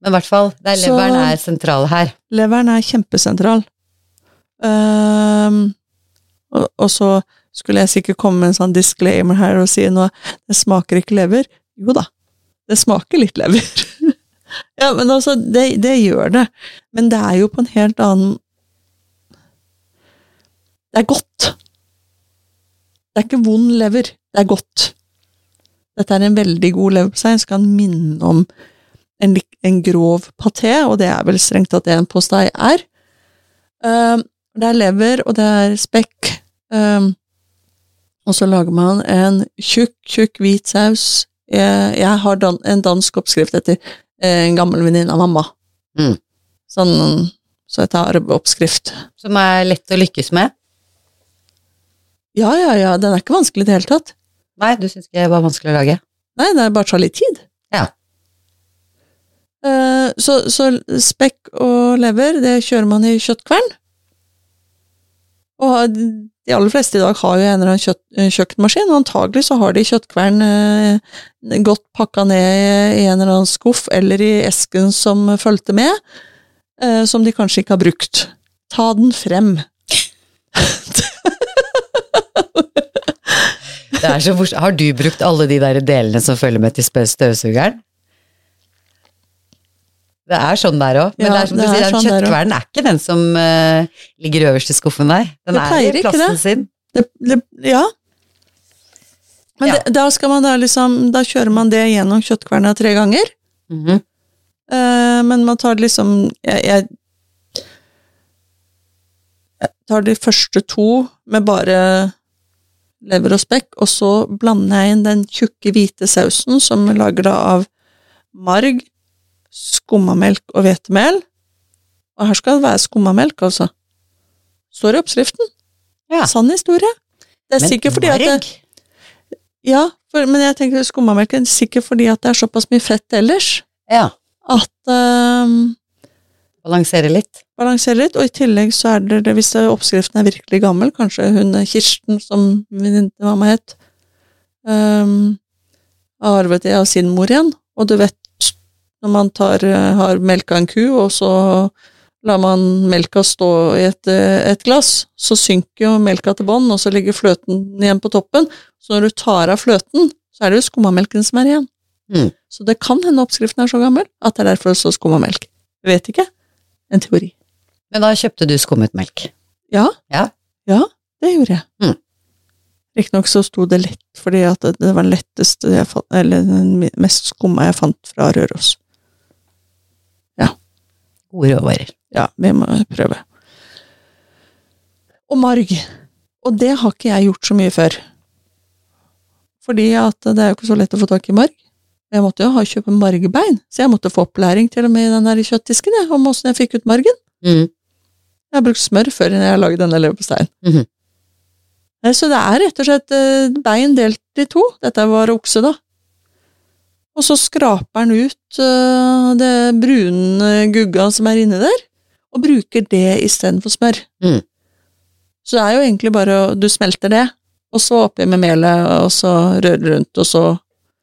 Men i hvert fall, det er Så- leveren er sentral her. Leveren er kjempesentral. Um, og, og så skulle jeg sikkert komme med en sånn disclaimer her og si noe Det smaker ikke lever. Jo da, det smaker litt lever. ja, men altså, det, det gjør det. Men det er jo på en helt annen Det er godt. Det er ikke vond lever, det er godt. Dette er en veldig god leverpostei, Jeg skal minne om en, en grov paté, og det er vel strengt tatt det en postei er. Um, det er lever, og det er spekk, um, og så lager man en tjukk, tjukk hvit saus. Jeg, jeg har dan en dansk oppskrift etter en gammel venninne av mamma. Mm. Sånn, så jeg tar oppskrift. Som er lett å lykkes med. Ja, ja, ja, den er ikke vanskelig i det hele tatt. Nei, du syns ikke det var vanskelig å lage? Nei, det bare tar litt tid. Ja. Eh, så, så spekk og lever, det kjører man i kjøttkvern. Og de aller fleste i dag har jo en eller annen kjøtt, eh, kjøkkenmaskin, og antagelig så har de kjøttkvern eh, godt pakka ned i en eller annen skuff eller i esken som fulgte med, som de kanskje ikke har brukt. Ta den frem. Det er så morsomt. Har du brukt alle de der delene som følger med til støvsugeren? Det er sånn der òg. Men Ja, det er som det du sier, sånn kjøttkvernen er ikke den som uh, ligger øverst i skuffen der. Den Det er i plassen det. sin. Det, det, ja. Men Ja. Da skal man da liksom Da kjører man det gjennom kjøttkverna tre ganger. Mm -hmm. uh, men man tar liksom jeg, jeg, jeg tar de første to med bare lever og spekk, og så blander jeg inn den tjukke, hvite sausen som er lager da av marg, skummamelk og hvetemel. Og her skal det være skummamelk, altså. Står i oppskriften. Ja. Sann historie. Det er Men sikkert fordi at det, marg? Ja, for, men jeg tenker skummamelken sikkert fordi at det er såpass mye fett ellers Ja. at um, Balansere litt. Balanserer litt, og i tillegg så er det, hvis oppskriften er virkelig gammel, kanskje hun er Kirsten, som venninnen til mamma het, um, har arvet det av sin mor igjen, og du vet, når man tar, eh, har melka en ku, og så lar man melka stå i et, eh, et glass, så synker jo melka til bånn, og så ligger fløten igjen på toppen, så når du tar av fløten, så er det jo skummamelken som er igjen. Mm. Så det kan hende oppskriften er så gammel at det er derfor det står skummamelk. Vet ikke. En teori. Men da kjøpte du skummet melk. Ja. Ja. Ja, det gjorde jeg. Mm. Riktignok så sto det lett, fordi det, det var den letteste jeg fant, eller den mest skumma jeg fant fra Røros. Gode råvarer. Ja, vi må prøve. Og marg. Og det har ikke jeg gjort så mye før. Fordi at det er jo ikke så lett å få tak i marg. Jeg måtte jo ha kjøpe margbein, så jeg måtte få opplæring til og med i den der kjøttdisken jeg, om åssen jeg fikk ut margen. Mm. Jeg har brukt smør før jeg har laget denne leverposteien. Mm -hmm. Så det er rett og slett eh, bein delt i to. Dette var okse, da. Og så skraper den ut eh, det brune gugga som er inni der, og bruker det istedenfor smør. Mm. Så det er jo egentlig bare Du smelter det, og så oppi med melet, og så røre rundt, og så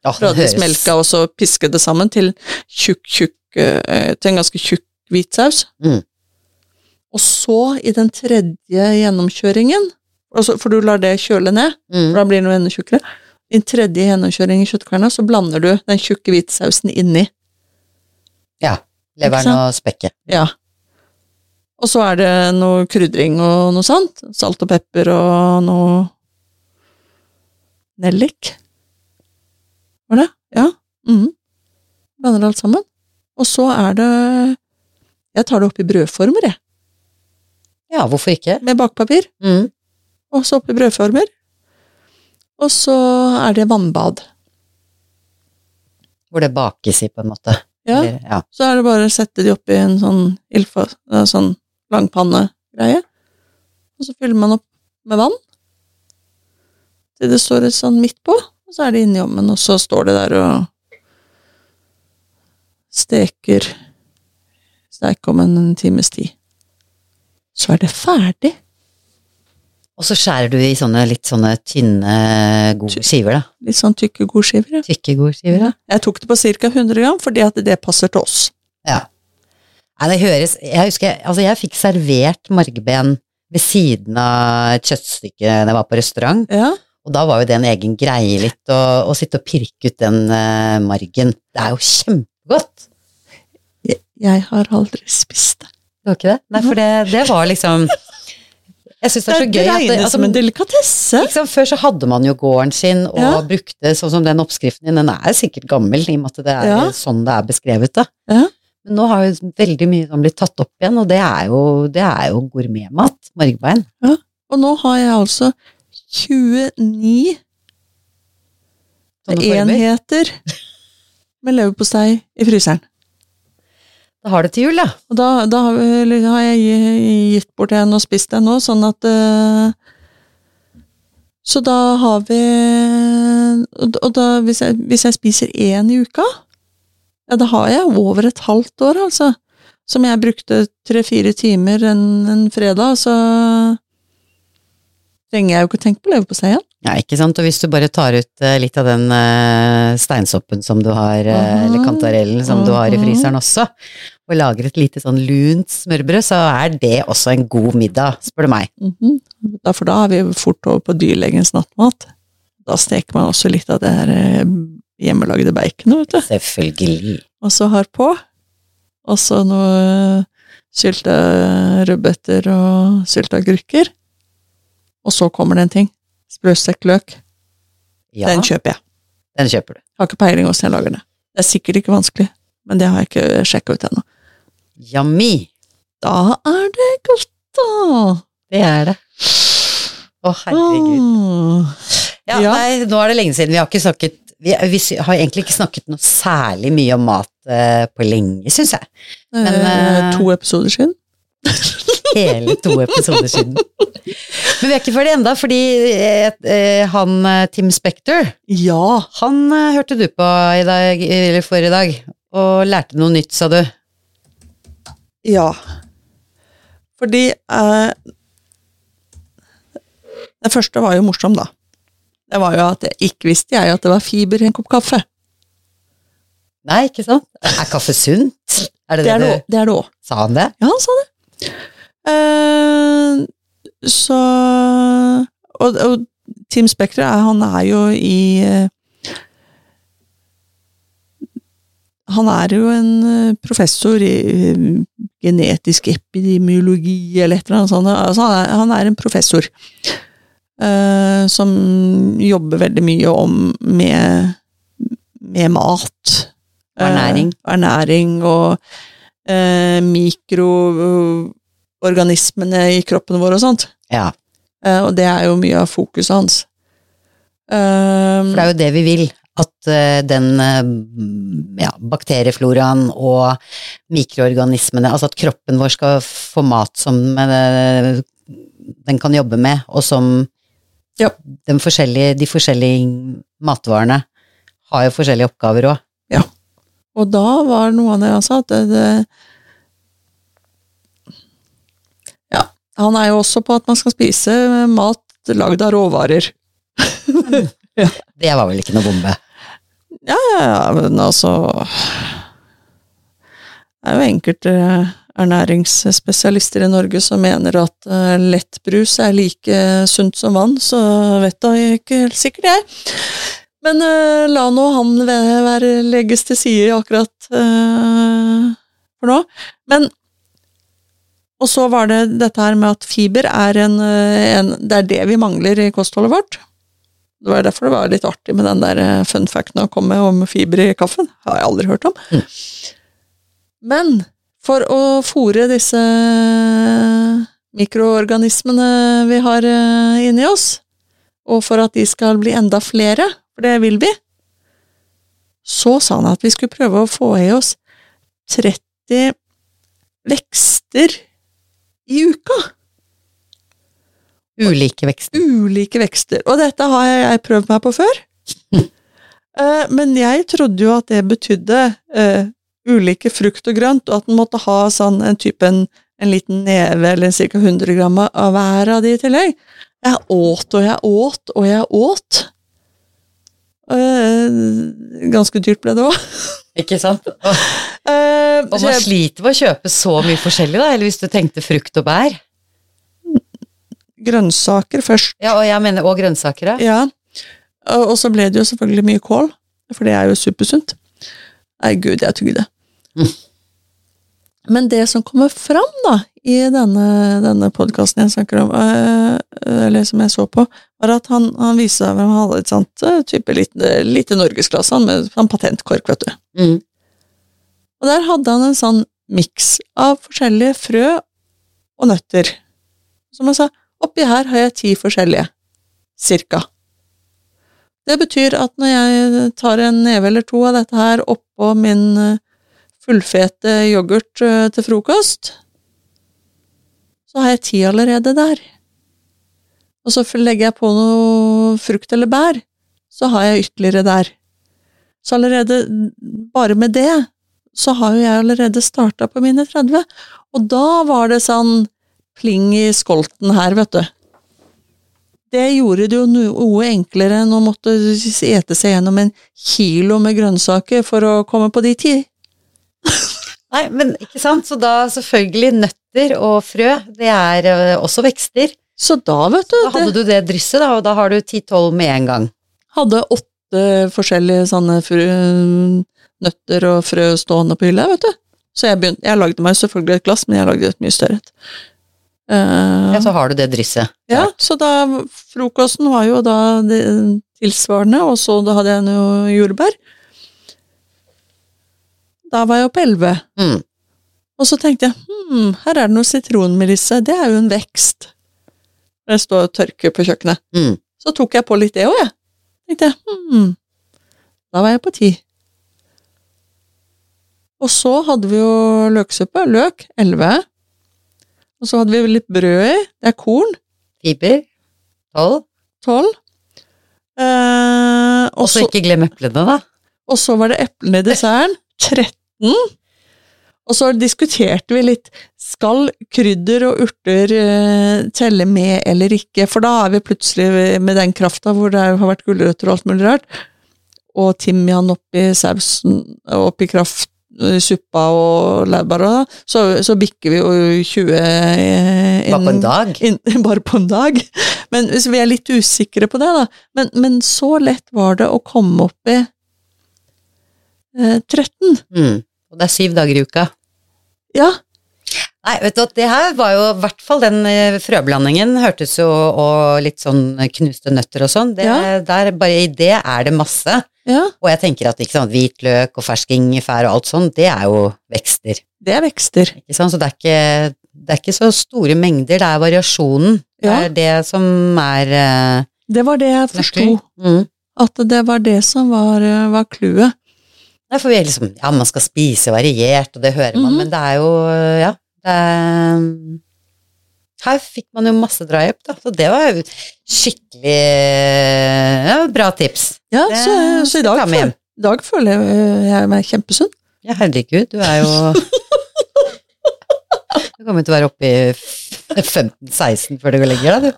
det Radis melka, og så piske det sammen til tjukk, tjukk eh, Til en ganske tjukk hvit saus. Mm. Og så, i den tredje gjennomkjøringen, altså, for du lar det kjøle ned, Mm. for da blir det noe enda tjukkere, i den tredje gjennomkjøringen i kjøttkverna, så blander du den tjukke hvitsausen inni. Ja. Leveren og spekket. Ja. Og så er det noe krydring og noe sånt. Salt og pepper og noe nellik. Var det? Ja. Mm. Blander alt sammen. Og så er det Jeg tar det opp i brødformer, jeg. Ja, hvorfor ikke? Med bakpapir. Mm. Og så oppi brødformer. Og så er det vannbad. Hvor det bakes i, på en måte. Ja. Eller, ja. Så er det bare å sette de oppi en sånn ildfa... eh, Sånn langpannegreie. Og så fyller man opp med vann. Til det står et sånn midt på, og så er det inni ovnen, og så står det der og steker steik om en, en times tid. Så er det ferdig. Og så skjærer du i sånne litt sånne tynne, gode skiver, da. Litt sånn tykke godskiver. Ja. Tykke, gode skiver, da. Jeg tok det på ca. 100 gram, fordi at det passer til oss. Ja. Nei, det høres Jeg husker, altså jeg fikk servert margben ved siden av et kjøttstykke da jeg var på restaurant, Ja, og da var jo det en egen greie litt å, å sitte og pirke ut den uh, margen. Det er jo kjempegodt! jeg, jeg har aldri spist det. Det var ikke det? Nei, for det, det var liksom Jeg synes det er så gøy det, regnes altså, som en delikatesse. Liksom, Før så hadde man jo gården sin og Ja. brukte sånn som den oppskriften din, den er sikkert gammel i og med at det er Ja. sånn det er beskrevet, da. Ja. Men nå har jo veldig mye sånn blitt tatt opp igjen, og det er jo, det er jo gourmetmat. Margbein. Og nå har jeg altså 29 enheter med leverpostei i fryseren. Da har det til jul, ja. Og da, da har, jeg gitt bort en og spist en nå, sånn at eh, Så da har vi Og, da, hvis jeg, hvis jeg spiser én i uka, ja, da har jeg over et halvt år, altså. Som jeg brukte tre-fire timer en, en fredag, så trenger jeg jo ikke tenke på leverpostei igjen. Ja, ikke sant. Og hvis du bare tar ut eh, litt av den eh, steinsoppen som du har, eh, Aha. eller kantarellen som du har i Aha. fryseren også, og lager et lite sånn lunt smørbrød, så er det også en god middag, spør du meg. Mhm. da, for da er vi fort over på dyrlegens nattmat. Da steker man også litt av det her hjemmelagde baconet, vet du. Selvfølgelig. Og så har på. Og så noe sylta rødbeter og sylta agurker. Og så kommer det en ting. Sprøstekt løk. Ja, Den kjøper jeg. den kjøper du. Har ikke peiling åssen jeg lager det. Det er sikkert ikke vanskelig, men det har jeg ikke sjekka ut ennå. Yummy. Da er det godt, da! Det er det. Å, herregud. Åh. Ja, Ja. Nei, nå er det lenge siden. Vi har ikke snakket vi, vi har egentlig ikke snakket noe særlig mye om mat uh, på lenge, syns jeg. Men, Eh, eh, to episoder siden. Hele to episoder siden. Men vi er ikke ferdig enda, fordi eh, eh, han eh, Tim Spector, Ja. han hørte du på i dag, eller forrige dag, og lærte noe nytt, sa du. Ja. Fordi eh, Det første var jo morsom, da. Det var jo at jeg ikke visste jeg at det var fiber i en kopp kaffe. Nei, ikke sant? Er kaffe sunt? Er det Det det, er det også- det er det òg. sa han det? Ja, han sa det. Eh, så og, og Team Spekter, er- han er jo i eh, Han er jo en eh, professor i genetisk epidemiologi eller et eller annet sånt. Altså, han, er, han er en professor uh, som jobber veldig mye om med, med mat. Ernæring. Uh, ernæring og eh, mikroorganismene i kroppen vår og sånt. Ja, Uh, og det er jo mye av fokuset hans. Um, for det er jo det vi vil. At uh, den uh, ja, bakteriefloraen og mikroorganismene, altså at kroppen vår skal få mat som den kan jobbe med, og som Ja. forskjellige, de forskjellige matvarene har jo forskjellige oppgaver òg. Og da var noe av det jeg sa, at det, det Ja, han er jo også på at man skal spise mat lagd av råvarer. Det var vel ikke noe bombe? Ja, ja, ja, men altså Det er jo enkelte ernæringsspesialister i Norge som mener at eh, lettbrus er like sunt som vann, så vet da ikke helt sikkert jeg. Men uh, la nå han være legges til side akkurat uh, for nå. Men Og så var det dette her med at fiber er en, eh, en Det er det vi mangler i kostholdet vårt. Det var derfor det var litt artig med den der eh, fun facten å komme om fiber i kaffen. Har jeg aldri hørt om. Mm. Men for å fòre disse mikroorganismene vi har eh, inni oss, og for at de skal bli enda flere, for det vil vi, så sa han at vi skulle prøve å få i oss 30 vekster i uka Ulike vekster. ulike vekster. Og dette har jeg prøvd meg på før. Eh, Men jeg trodde jo at det betydde eh, ulike frukt og grønt, og at en måtte ha sånn en type en, en liten neve eller ca. 100 gram av hver av de i tillegg. Jeg åt og jeg åt og jeg åt. Eh, ganske dyrt ble det òg. Ikke sant? Og, Eh, man sliter med å kjøpe så mye forskjellig, da, eller hvis du tenkte frukt og bær. grønnsaker først. Ja, og jeg mener, og grønnsaker, ja. Ja. Og og så ble det jo selvfølgelig mye kål, for det er jo supersunt. Nei, gud, jeg tygde. Mm. Men det som kommer fram da, i denne, denne podkasten jeg snakker om, øh, eller som jeg så på, var at han, han viste seg han hadde et sånt type lite, lite norgesglass han med sånn patentkork, vet du. Mm. Og der hadde han en sånn miks av forskjellige frø og nøtter. Som han sa, oppi her har jeg ti forskjellige. Cirka. Det betyr at når jeg tar en neve eller to av dette her oppå min øh, fullfete yoghurt til frokost, så har jeg ti allerede der. Og så legger jeg på noe frukt eller bær, så har jeg ytterligere der. Så allerede, bare med det, så har jo jeg allerede starta på mine 30, og da var det sånn pling i skolten her, vet du. Det gjorde det jo noe enklere enn å måtte ete seg gjennom en kilo med grønnsaker for å komme på de ti. Nei, men ikke sant, så da selvfølgelig nøtter og frø, det er øh, også vekster. Så da, vet du, Da hadde det du det drysset, da, og da har du 10-12 med en gang. hadde åtte forskjellige sånne frø, nøtter og frø stående på hylla, vet du. Så jeg begynte, jeg lagde meg selvfølgelig et glass, men jeg lagde et mye større et. Uh, Ja, så har du det drysset. Ja, så da frokosten var jo da det tilsvarende, og så da hadde jeg noe jordbær. Da var jeg oppe elleve. Mm. Og så tenkte jeg hm, her er det noe sitronmelisse, det er jo en vekst. Når jeg står og tørker på kjøkkenet. Mm. Så tok jeg på litt det òg, jeg. Tenkte hm, da var jeg på ti. Og så hadde vi jo løksuppe, løk, elleve. Og så hadde vi litt brød i, det er korn, Fiber. 12. tolv. Eh, og så ikke glem eplene, da. og så var det eplene i desserten. 13. Og så diskuterte vi litt skal krydder og urter eh, telle med eller ikke, for da er vi plutselig med den krafta hvor det har vært gulrøtter og alt mulig rart, og timian oppi sausen, oppi kraft, eh, suppa og laurbær, så, så bikker vi jo 20 inn, Bare på en dag. inn, bare på en dag. Men hvis vi er litt usikre på det, da. Men, men så lett var det å komme opp i eh, 13. Mm. Og det er syv dager i uka. Ja, Nei, vet du det her var jo i hvert fall den eh, frøblandingen hørtes jo og litt sånn knuste nøtter og sånn. Det, Ja. der, bare i det er det masse. ja, Og jeg tenker at ikke sant, hvitløk og fersk ingefær og alt sånt, det er jo vekster. det er vekster. Ikke sant? Så det er ikke, det er ikke så store mengder, det er variasjonen. Det Ja. er det som er uh, Det var det jeg forsto. Mm. At det var det som var eh, var clouet. Nei, for vi er liksom, ja, man skal spise variert, og det hører man, Mhm. men det er jo, ja, det er, her fikk man jo masse drahjelp, da, så det var jo skikkelig, ja, bra tips. Ja, Det så, så i dag, føl, dag føler jeg jeg meg kjempesunn. Ja, herregud, du er jo, du kommer til å være oppe i 15-16 før du går lenger, da, du.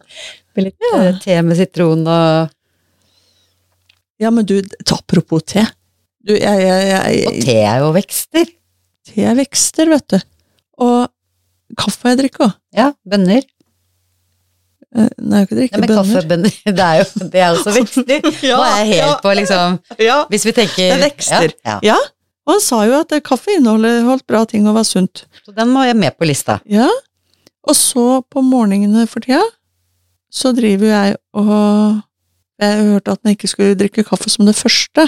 Med litt Ja. eh, te med sitron og, Ja, men du, apropos te. Du, jeg, jeg, jeg, og te er jo vekster. te er vekster, vet du. Og kaffe jeg drikker òg. Ja, bønner. Eh, Nei, jeg kan drikke men bønner. kaffebønner, det er jo, det er også vekster. Ja, Nå er helt ja. på liksom, Ja, hvis vi tenker... Det er vekster. Ja, ja. Og han sa jo at kaffe inneholder holdt bra ting og var sunt. Så den må jeg med på lista. Ja. Og så på morgenene for tida, så driver jeg og Jeg hørte at man ikke skulle drikke kaffe som det første.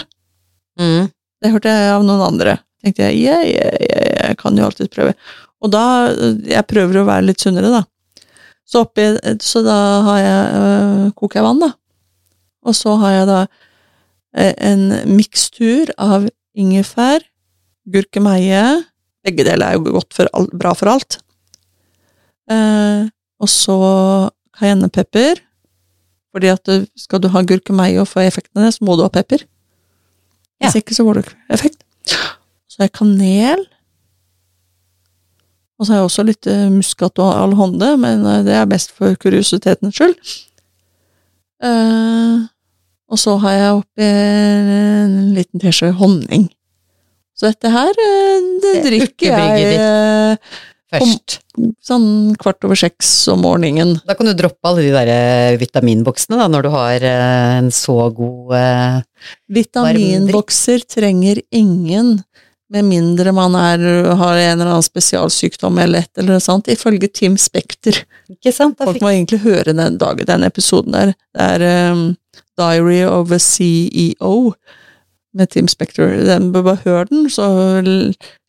Mm. Det hørte jeg av noen andre. tenkte jeg, jeg, yeah, yeah, jeg kan jo alltid prøve. Og da Jeg prøver å være litt sunnere, da. Så, oppi, så da har jeg øh, koker jeg vann, da. Og så har jeg da øh, en mikstur av ingefær, gurkemeie Begge deler er jo for alt, bra for alt. Uh, og så cayennepepper. Fordi at du, skal du ha gurkemeie og få effekten av det, så må du ha pepper. Hvis Ja. ikke så får du ikke effekt. Så har jeg kanel. Og så har jeg også litt eh, muskat og alhonde, men eh, det er best for kuriositetens skyld. Uh, og så har jeg oppi en liten teskje honning. Så dette her, det Det drikker jeg eh, Om, sånn kvart over seks om morgenen. Da kan du droppe alle de der eh, vitaminboksene da, når du har eh, en så god eh, Vitaminbokser trenger ingen Med mindre man er, har en eller annen spesialsykdom eller et eller annet sånt, ifølge Tim Spekter. Ikke sant? Folk må egentlig høre den dagen, den episoden der. Det er um, Diary of a CEO med Tim Spekter. Den, bare hør den, så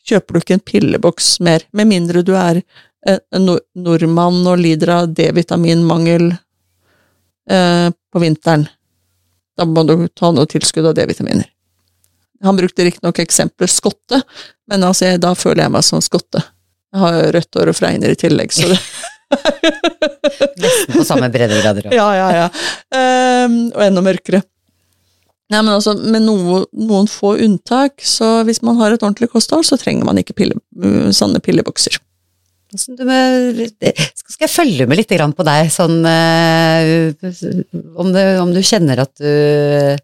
kjøper du ikke en pilleboks mer. Med mindre du er eh, en nordmann og lider av D-vitaminmangel eh, på vinteren. Da må du ta noe tilskudd av D-vitaminer. Han brukte riktignok eksempelet skotte, men altså, da føler jeg meg som skotte. Jeg har rødt hår og fregner i tillegg, så det nesten på samme breddegrader. Ja, ja, ja. Um, og enda mørkere. Nei, men altså, Med noe, noen få unntak, så hvis man har et ordentlig kosthold, så trenger man ikke pille, uh, sånne pillebokser. Skal jeg følge med litt på deg, sånn eh, om, du, om du kjenner at du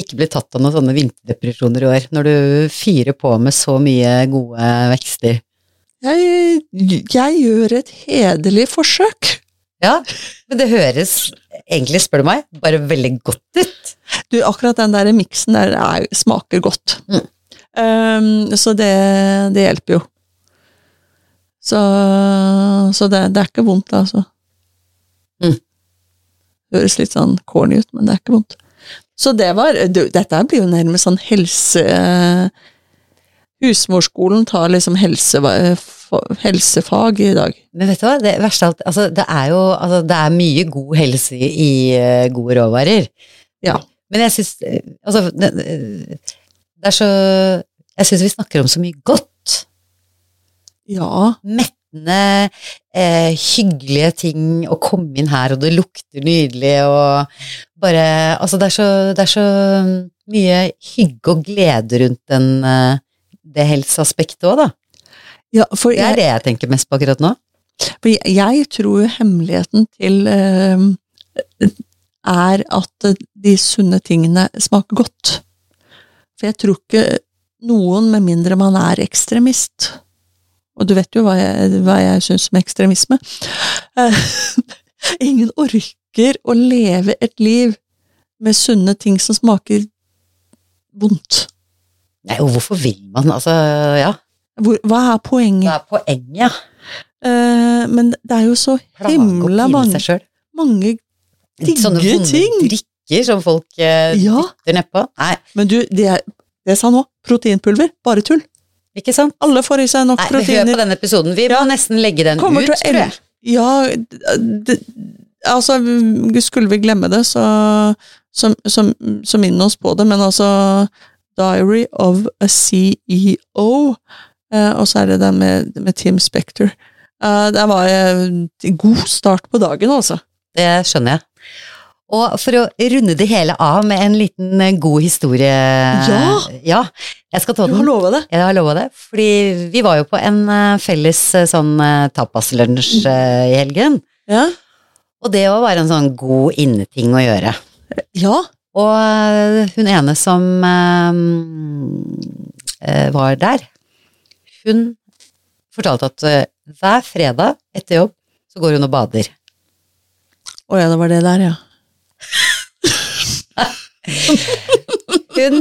ikke blir tatt av noen sånne vinterdepresjoner i år, når du fyrer på med så mye gode vekster. Jeg, jeg gjør et hederlig forsøk. Ja, men det høres egentlig, spør du meg, bare veldig godt ut. Du, akkurat den der miksen der er, smaker godt. Mm. Um, så det, det hjelper jo. Så, så det, det er ikke vondt, altså. Mm. Høres litt sånn corny ut, men det er ikke vondt. Så det var du, Dette blir jo nærmest sånn helse... Husmorskolen tar liksom helse, helsefag i dag. Men vet du hva, det verste alt, altså det er jo, altså det er mye god helse i, i eh, gode råvarer. Ja. Men jeg syns, eh, altså det, det er så, jeg syns vi snakker om så mye godt. Ja. mettende, eh, hyggelige ting å komme inn her, og det lukter nydelig, og bare Altså, det er så, det er så mye hygge og glede rundt den, eh, det helseaspektet òg, da. ja for Det er jeg, det jeg tenker mest på akkurat nå. for jeg, jeg tror hemmeligheten til eh, er at de sunne tingene smaker godt. For jeg tror ikke noen, med mindre man er ekstremist Og du vet jo hva jeg, hva jeg syns om ekstremisme. Eh, ingen orker å leve et liv med sunne ting som smaker vondt. Nei, og hvorfor vil man, altså, ja. Hvor, hva er poenget? Hva er poenget. Eh, men det er jo så himla mange, mange Sånne vonde ting. drikker som folk eh, Ja. dytter nedpå. Nei, Men du, det, det jeg sa nå, proteinpulver, bare tull. ikke sant? Alle får i seg nok Nei, proteiner. på denne episoden. Vi Ja. må nesten legge den Kommer ut, tror jeg. Ja, det, altså, skulle vi glemme det, så, så, så, så minn oss på det, men altså Diary of a CEO, eh, og så er det den med, med Tim Spector. Eh, det var en god start på dagen, altså. Det skjønner jeg. Og for å runde det hele av med en liten eh, god historie Ja! Ja, jeg skal ta Du har den. lova det. Jeg har lova det. Fordi vi var jo på en eh, felles eh, sånn tapaslunsj eh, i helgen. Ja. Og det var bare en sånn god inneting å gjøre. ja. Og hun ene som eh, var der, hun fortalte at hver fredag etter jobb så går hun og bader. Å ja, det var det der, ja. Hun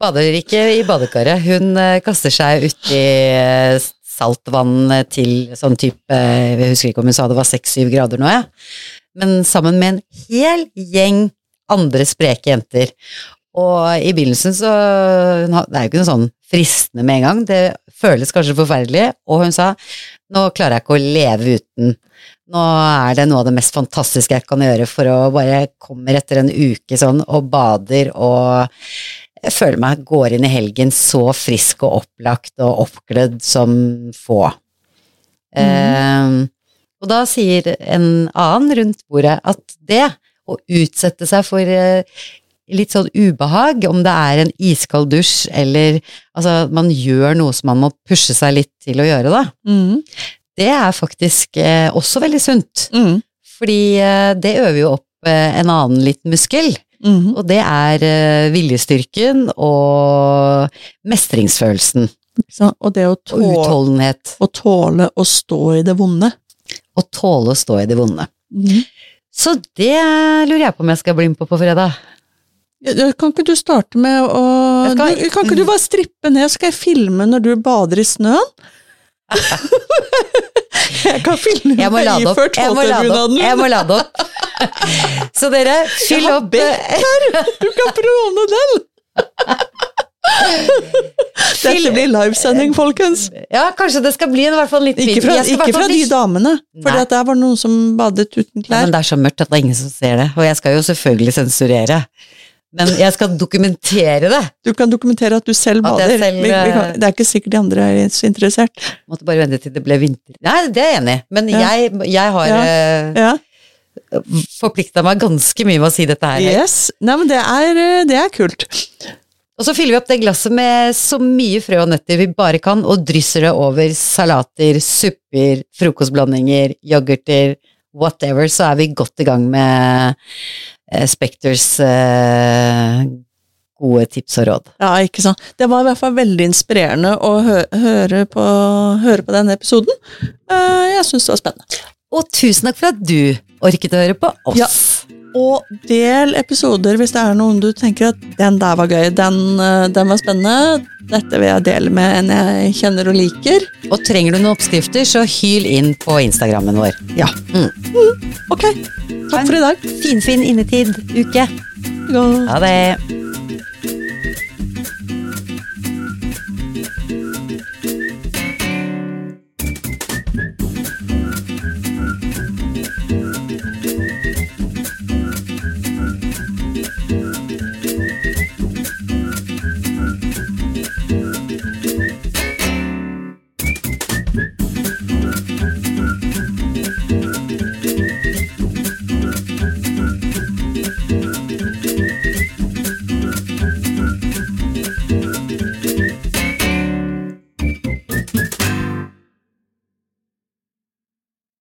bader ikke i badekaret, hun eh, kaster seg uti eh, saltvann til sånn type Jeg husker ikke om hun sa det var seks-syv grader nå, jeg. Men sammen med en hel gjeng andre spreke jenter. Og i begynnelsen så Det er jo ikke noe sånn fristende med en gang, det føles kanskje forferdelig, og hun sa nå klarer jeg ikke å leve uten. Nå er det noe av det mest fantastiske jeg kan gjøre for å bare kommer etter en uke sånn og bader og jeg føler meg går inn i helgen så frisk og opplagt og oppglødd som få. Eh, og da sier en annen rundt bordet at det å utsette seg for eh, litt sånn ubehag, om det er en iskald dusj eller altså man gjør noe som man må pushe seg litt til å gjøre, da. Mm. Det er faktisk eh, også veldig sunt. Mm. Fordi eh, det øver jo opp eh, en annen liten muskel. Mm. Og det er viljestyrken og mestringsfølelsen. Så, og det å Og tåle, utholdenhet. å tåle å stå i det vonde. Og tåle å stå i det vonde. Mm. Så det lurer jeg på om jeg skal bli med på på fredag. Kan ikke du starte med å skal- Kan ikke du bare strippe ned, så skal jeg filme når du bader i snøen? Jeg kan filme Jeg må lade opp. Jeg må lade opp. Jeg må lade opp. Så dere, fyll opp Du kan prone den! Dette blir livesending, folkens. Ja, kanskje det skal bli en, hvert fall en liten Ikke fra, ikke fra de damene, for der var noen som badet uten Ja, men det er så mørkt at det er ingen som ser det. Og jeg skal jo selvfølgelig sensurere. Men jeg skal dokumentere det. Du kan dokumentere at du selv bader. selv, vi, vi kan, eh, det er ikke sikkert de andre er så interessert. Måtte bare vente til det ble vinter. Nei, det er jeg enig i. Men Ja. jeg, jeg har Ja. ja. Ja. forplikta meg ganske mye med å si dette her. Yes. Nei, men det er, eh, det er kult. Og så fyller vi opp det glasset med så mye frø og nøtter vi bare kan, og drysser det over salater, supper, frokostblandinger, yoghurter, whatever, så er vi godt i gang med eh, Spekters eh, gode tips og råd. Ja, ikke sant. Det var i hvert fall veldig inspirerende å hø høre, på, høre på denne episoden. Eh, jeg syns det var spennende. Og tusen takk for at du orket å høre på oss. Ja. Og del episoder hvis det er noen du tenker at den der var gøy, den, eh, den var spennende. Dette vil jeg dele med en jeg kjenner og liker. Og trenger du noen oppskrifter, så hyl inn på Instagrammen vår. Ja. Mm. Ok. Takk for i dag. Finfin innetid uke. Ha det.